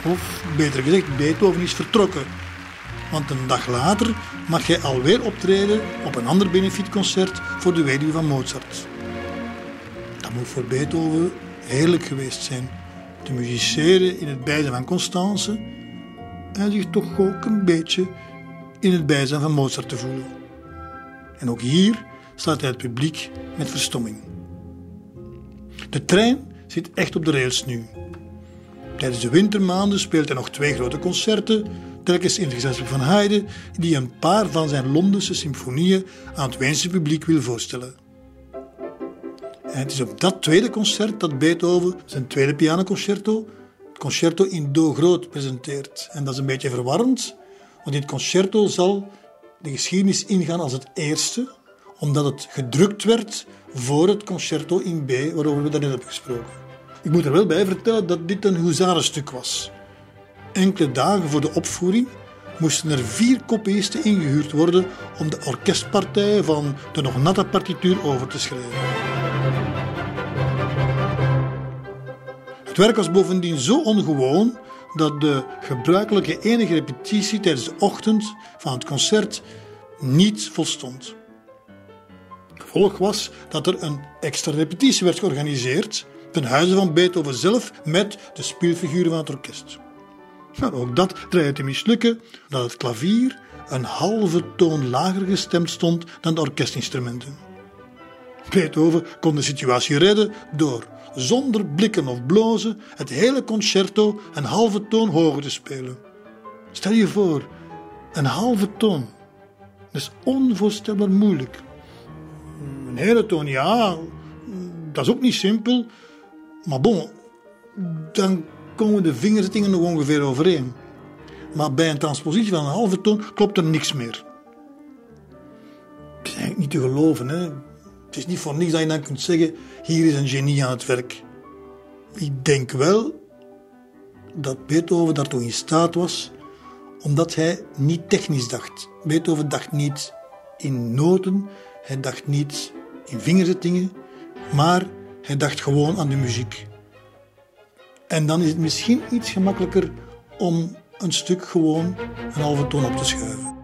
Speaker 2: Of beter gezegd, Beethoven is vertrokken. Want een dag later mag hij alweer optreden op een ander benefietconcert voor de weduwe van Mozart. Moet voor Beethoven heerlijk geweest zijn. Te musiceren in het bijzijn van Constance en zich toch ook een beetje in het bijzijn van Mozart te voelen. En ook hier staat hij het publiek met verstomming. De trein zit echt op de rails nu. Tijdens de wintermaanden speelt hij nog twee grote concerten, telkens in het gezelschap van Haydn, die een paar van zijn Londense symfonieën aan het Weense publiek wil voorstellen. En het is op dat tweede concert dat Beethoven zijn tweede pianoconcerto, het concerto in Do groot, presenteert. En dat is een beetje verwarrend, Want dit concerto zal de geschiedenis ingaan als het eerste, omdat het gedrukt werd voor het concerto in B, waarover we daarnet hebben gesproken. Ik moet er wel bij vertellen dat dit een huzarenstuk was. Enkele dagen voor de opvoering moesten er vier kopiisten ingehuurd worden om de orkestpartijen van de nog natte partituur over te schrijven. Werk was bovendien zo ongewoon dat de gebruikelijke enige repetitie tijdens de ochtend van het concert niet volstond. Gevolg was dat er een extra repetitie werd georganiseerd ten huize van Beethoven zelf met de speelfiguren van het orkest. Maar ook dat dreigde te mislukken, dat het klavier een halve toon lager gestemd stond dan de orkestinstrumenten. Beethoven kon de situatie redden door, zonder blikken of blozen, het hele concerto een halve toon hoger te spelen. Stel je voor, een halve toon. Dat is onvoorstelbaar moeilijk. Een hele toon, ja, dat is ook niet simpel. Maar bon, dan komen de vingerzettingen nog ongeveer overeen. Maar bij een transpositie van een halve toon klopt er niks meer. Het is eigenlijk niet te geloven. Hè? Het is niet voor niks dat je dan kunt zeggen: hier is een genie aan het werk. Ik denk wel dat Beethoven daartoe in staat was, omdat hij niet technisch dacht. Beethoven dacht niet in noten, hij dacht niet in vingerzettingen, maar hij dacht gewoon aan de muziek. En dan is het misschien iets gemakkelijker om een stuk gewoon een halve toon op te schuiven.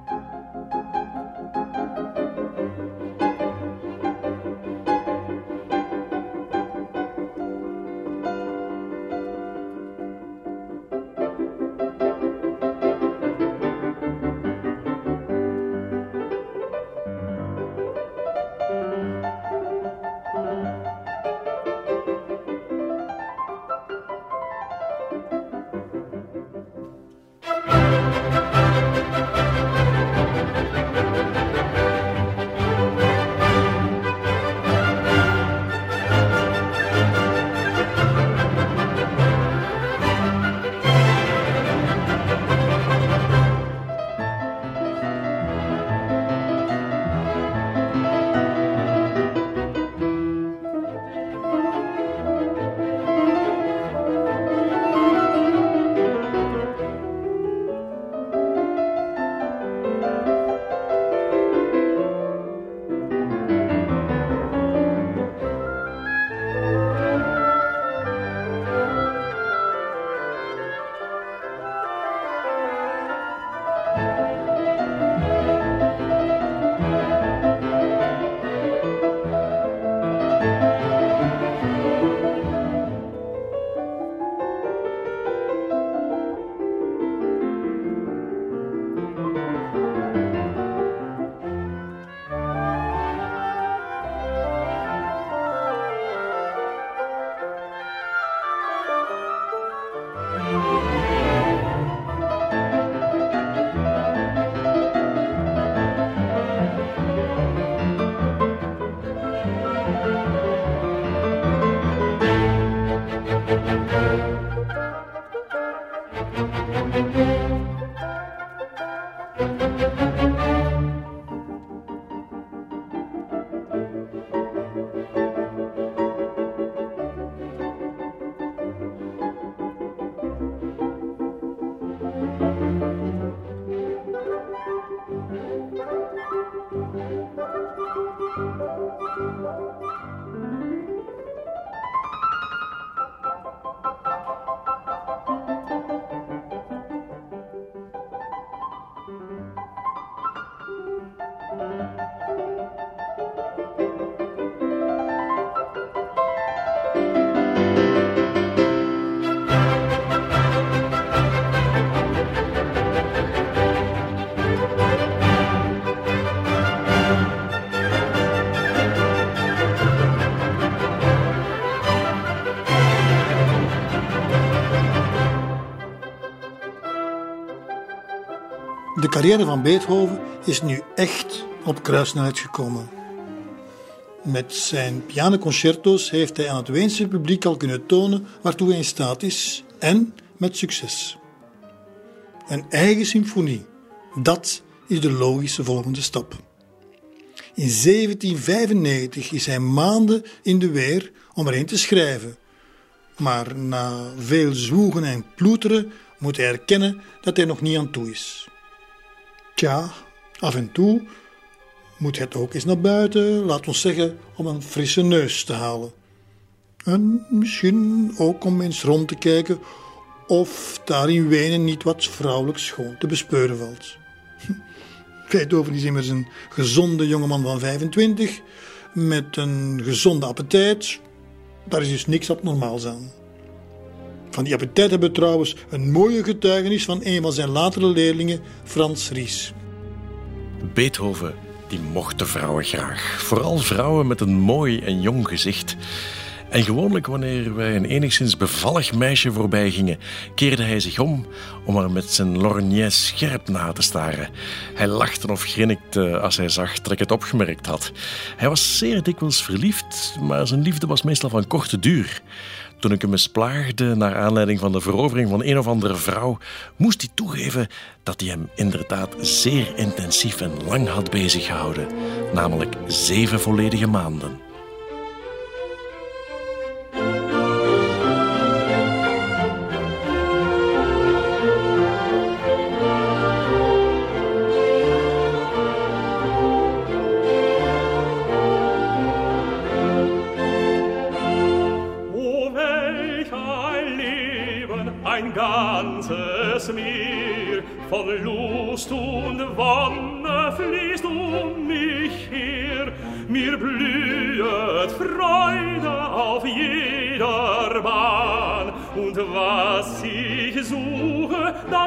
Speaker 2: Carrière van Beethoven is nu echt op kruissnelheid gekomen. Met zijn pianoconcerto's heeft hij aan het Weense publiek al kunnen tonen waartoe hij in staat is en met succes. Een eigen symfonie Dat is de logische volgende stap. In 1795 is hij maanden in de weer om erin te schrijven. Maar na veel zwoegen en ploeteren moet hij erkennen dat hij nog niet aan toe is. Tja, af en toe moet het ook eens naar buiten, laat ons zeggen, om een frisse neus te halen. En misschien ook om eens rond te kijken of daar in Wenen niet wat vrouwelijk schoon te bespeuren valt. [laughs] Beethoven is immers een gezonde jongeman van 25, met een gezonde appetijt. Daar is dus niks abnormaals aan. Van die appetijt hebben we trouwens een mooie getuigenis van een van zijn latere leerlingen, Frans Ries.
Speaker 9: Beethoven die de vrouwen graag. Vooral vrouwen met een mooi en jong gezicht. En gewoonlijk wanneer wij een enigszins bevallig meisje voorbij gingen, keerde hij zich om om haar met zijn lorgnet scherp na te staren. Hij lachte of grinnikte als hij zag dat ik het opgemerkt had. Hij was zeer dikwijls verliefd, maar zijn liefde was meestal van korte duur. Toen ik hem eens naar aanleiding van de verovering van een of andere vrouw, moest hij toegeven dat hij hem inderdaad zeer intensief en lang had bezig gehouden, namelijk zeven volledige maanden.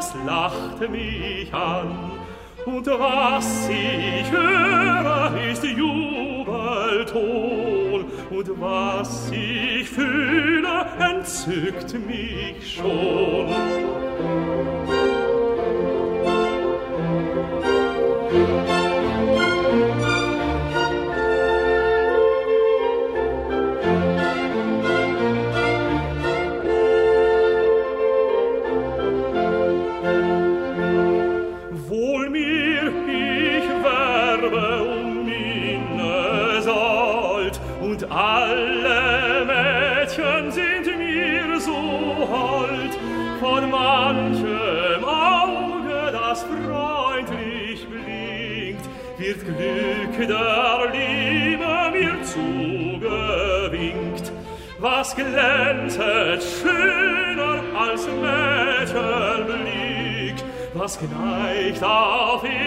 Speaker 7: Das lacht mich an. Und was ich höre, ist Jubelton. Und was ich fühle, entzückt mich schon. Was geneigt auf Erden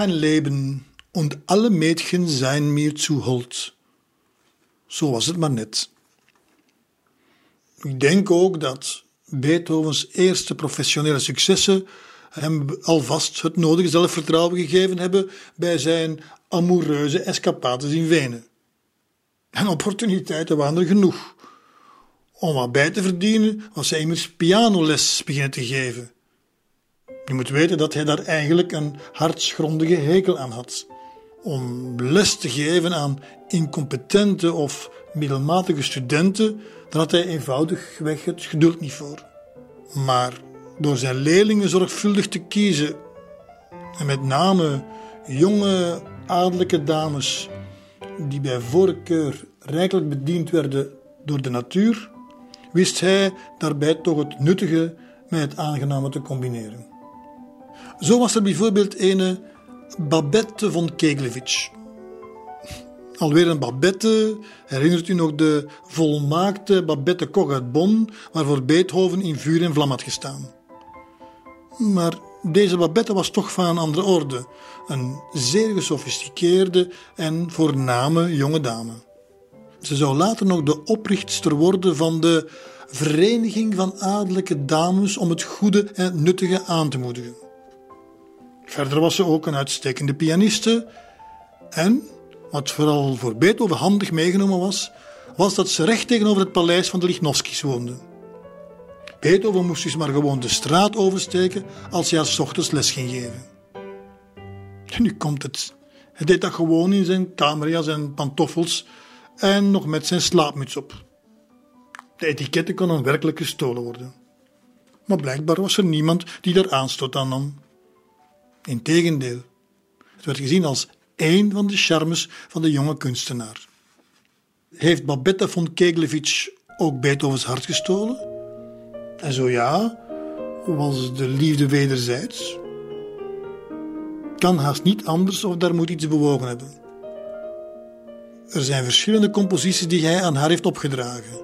Speaker 2: Ein Leben, und alle Mädchen seien mir zu hold. Zo was het maar net. Ik denk ook dat Beethovens eerste professionele successen hem alvast het nodige zelfvertrouwen gegeven hebben bij zijn amoureuze escapades in Wenen. En opportuniteiten waren er genoeg. Om wat bij te verdienen was hij immers pianoles beginnen te geven. Je moet weten dat hij daar eigenlijk een hartsgrondige hekel aan had. Om les te geven aan incompetente of middelmatige studenten, dan had hij eenvoudigweg het geduld niet voor. Maar door zijn leerlingen zorgvuldig te kiezen, en met name jonge adellijke dames die bij voorkeur rijkelijk bediend werden door de natuur, wist hij daarbij toch het nuttige met het aangename te combineren. Zo was er bijvoorbeeld ene Babette von Keglevich. Alweer een Babette, herinnert u nog de volmaakte Babette Koch waarvoor Beethoven in vuur en vlam had gestaan. Maar deze Babette was toch van een andere orde, een zeer gesofisticeerde en voorname jonge dame. Ze zou later nog de oprichtster worden van de Vereniging van Adellijke Dames om het goede en nuttige aan te moedigen. Verder was ze ook een uitstekende pianiste en, wat vooral voor Beethoven handig meegenomen was, was dat ze recht tegenover het paleis van de Lichnowskis woonde. Beethoven moest dus maar gewoon de straat oversteken als hij als ochtends les ging geven. En nu komt het. Hij deed dat gewoon in zijn kamerjas en pantoffels en nog met zijn slaapmuts op. De etiketten konden werkelijk gestolen worden. Maar blijkbaar was er niemand die daar aanstoot aan nam. Integendeel, het werd gezien als één van de charmes van de jonge kunstenaar. Heeft Babette von Keglevich ook Beethovens hart gestolen? En zo ja, was de liefde wederzijds? Kan haast niet anders of daar moet iets bewogen hebben. Er zijn verschillende composities die hij aan haar heeft opgedragen.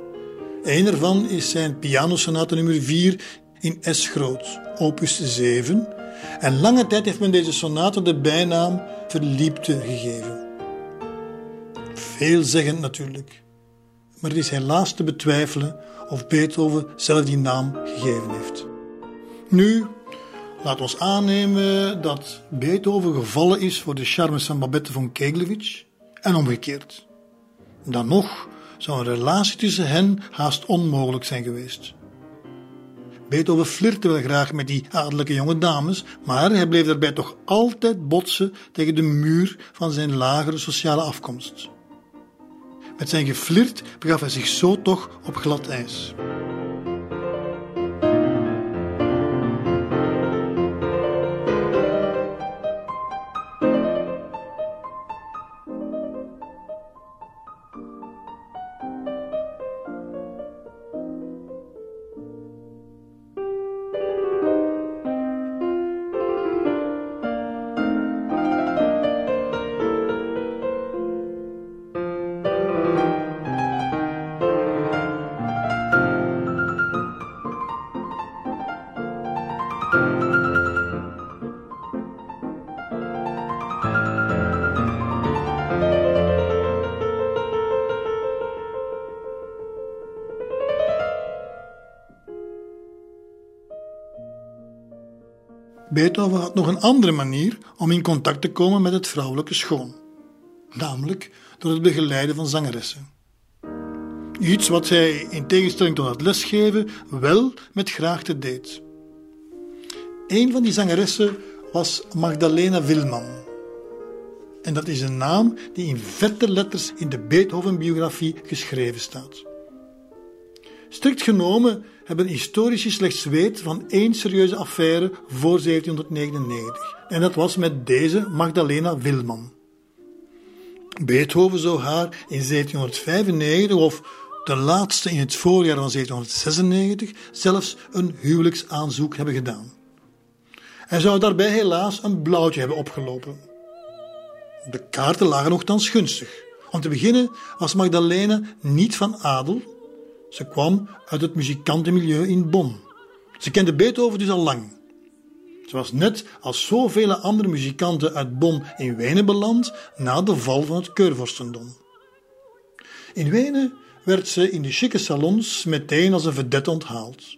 Speaker 2: Een ervan is zijn pianosonate nummer 4 in S groot, opus 7. En lange tijd heeft men deze sonate de bijnaam Verliepte gegeven. Veelzeggend natuurlijk. Maar het is helaas te betwijfelen of Beethoven zelf die naam gegeven heeft. Nu, laat ons aannemen dat Beethoven gevallen is voor de charmes van Babette von Keglevich en omgekeerd. Dan nog zou een relatie tussen hen haast onmogelijk zijn geweest. Beethoven flirte wel graag met die adellijke jonge dames, maar hij bleef daarbij toch altijd botsen tegen de muur van zijn lagere sociale afkomst. Met zijn geflirt begaf hij zich zo toch op glad ijs. Nog een andere manier om in contact te komen met het vrouwelijke schoon, namelijk door het begeleiden van zangeressen. Iets wat hij in tegenstelling tot het lesgeven wel met graagte deed. Een van die zangeressen was Magdalena Wilman. En dat is een naam die in vette letters in de Beethoven-biografie geschreven staat. Strikt genomen hebben historici slechts weet van één serieuze affaire voor 1799. En dat was met deze Magdalena Wilman. Beethoven zou haar in 1795 of de laatste in het voorjaar van 1796 zelfs een huwelijksaanzoek hebben gedaan. Hij zou daarbij helaas een blauwtje hebben opgelopen. De kaarten lagen nogthans gunstig. Om te beginnen was Magdalena niet van adel, ze kwam uit het muzikantenmilieu in Bonn. Ze kende Beethoven dus al lang. Ze was net als zoveel andere muzikanten uit Bonn in Wenen beland na de val van het keurvorstendom. In Wenen werd ze in de chique salons meteen als een vedette onthaald.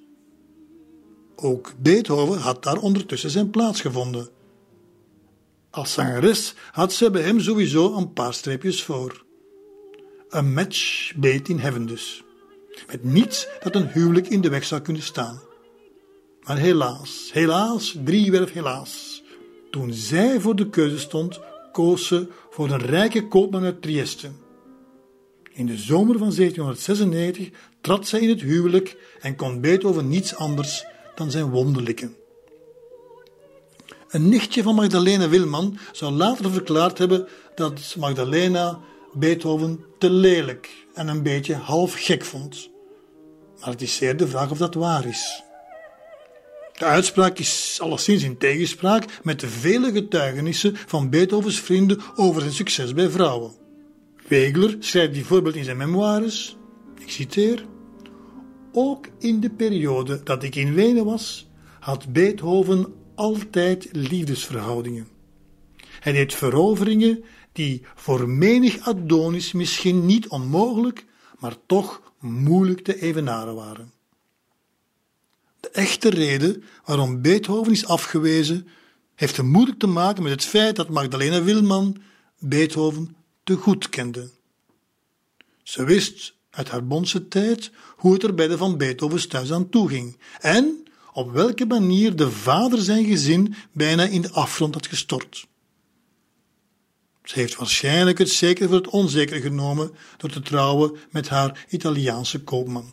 Speaker 2: Ook Beethoven had daar ondertussen zijn plaats gevonden. Als zangeres had ze bij hem sowieso een paar streepjes voor. Een match beet in heaven dus met niets dat een huwelijk in de weg zou kunnen staan. Maar helaas, helaas, driewerf helaas. Toen zij voor de keuze stond, koos ze voor een rijke koopman uit Trieste. In de zomer van 1796 trad zij in het huwelijk en kon Beethoven niets anders dan zijn wonderlijke. Een nichtje van Magdalena Wilman zou later verklaard hebben dat Magdalena Beethoven te lelijk en een beetje half gek vond. Maar het is zeer de vraag of dat waar is. De uitspraak is alleszins in tegenspraak met de vele getuigenissen van Beethovens vrienden over zijn succes bij vrouwen. Wegler schrijft bijvoorbeeld in zijn memoires, ik citeer, ook in de periode dat ik in Wenen was, had Beethoven altijd liefdesverhoudingen. Hij deed veroveringen die voor menig Adonis misschien niet onmogelijk, maar toch moeilijk te evenaren waren. De echte reden waarom Beethoven is afgewezen, heeft vermoedelijk te maken met het feit dat Magdalena Wilman Beethoven te goed kende. Ze wist uit haar bondse tijd hoe het er bij de Van Beethovens thuis aan toe ging en op welke manier de vader zijn gezin bijna in de afgrond had gestort. Ze heeft waarschijnlijk het zeker voor het onzeker genomen door te trouwen met haar Italiaanse koopman.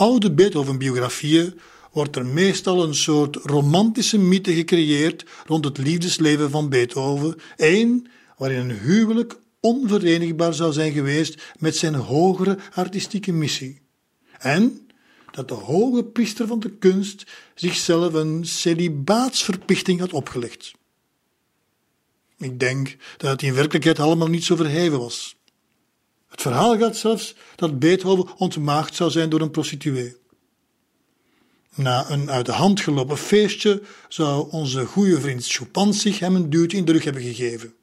Speaker 2: Oude Beethoven-biografieën wordt er meestal een soort romantische mythe gecreëerd rond het liefdesleven van Beethoven, één waarin een huwelijk onverenigbaar zou zijn geweest met zijn hogere artistieke missie. En dat de hoge priester van de kunst zichzelf een celibaatsverplichting had opgelegd. Ik denk dat het in werkelijkheid allemaal niet zo verheven was. Het verhaal gaat zelfs dat Beethoven ontmaagd zou zijn door een prostituee. Na een uit de hand gelopen feestje zou onze goede vriend Chopin hem een duwtje in de rug hebben gegeven.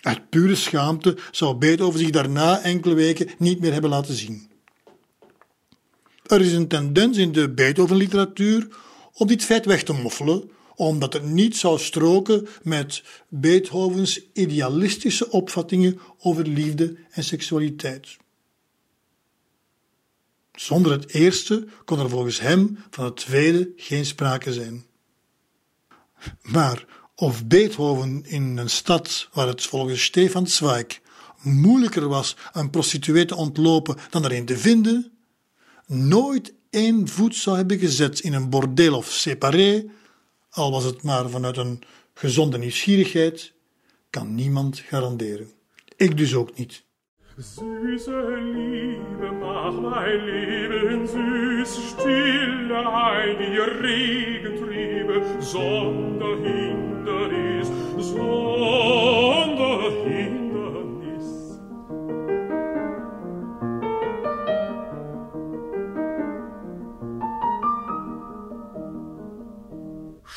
Speaker 2: Uit pure schaamte zou Beethoven zich daarna enkele weken niet meer hebben laten zien. Er is een tendens in de Beethoven-literatuur om dit feit weg te moffelen, omdat het niet zou stroken met Beethovens idealistische opvattingen over liefde en seksualiteit. Zonder het eerste kon er volgens hem van het tweede geen sprake zijn. Maar of Beethoven in een stad waar het volgens Stefan Zweig moeilijker was een prostituee te ontlopen dan er een te vinden, nooit één voet zou hebben gezet in een bordeel of separé, al was het maar vanuit een gezonde nieuwsgierigheid, kan niemand garanderen. Ik dus ook niet.
Speaker 7: Süße Liebe, mach mein Leben süß, stille ein die regen Triebe, Sonderhindernis, Sonderhindernis.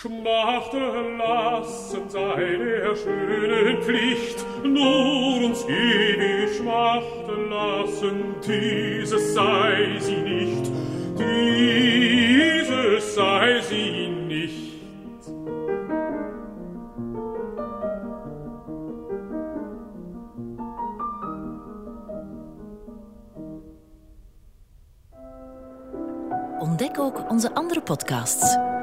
Speaker 7: Schmachten lassen sei der schönen Pflicht, nur uns ewig schmachten lassen, dieses sei sie nicht, dieses sei sie nicht.
Speaker 1: Ontdek ook onze andere podcasts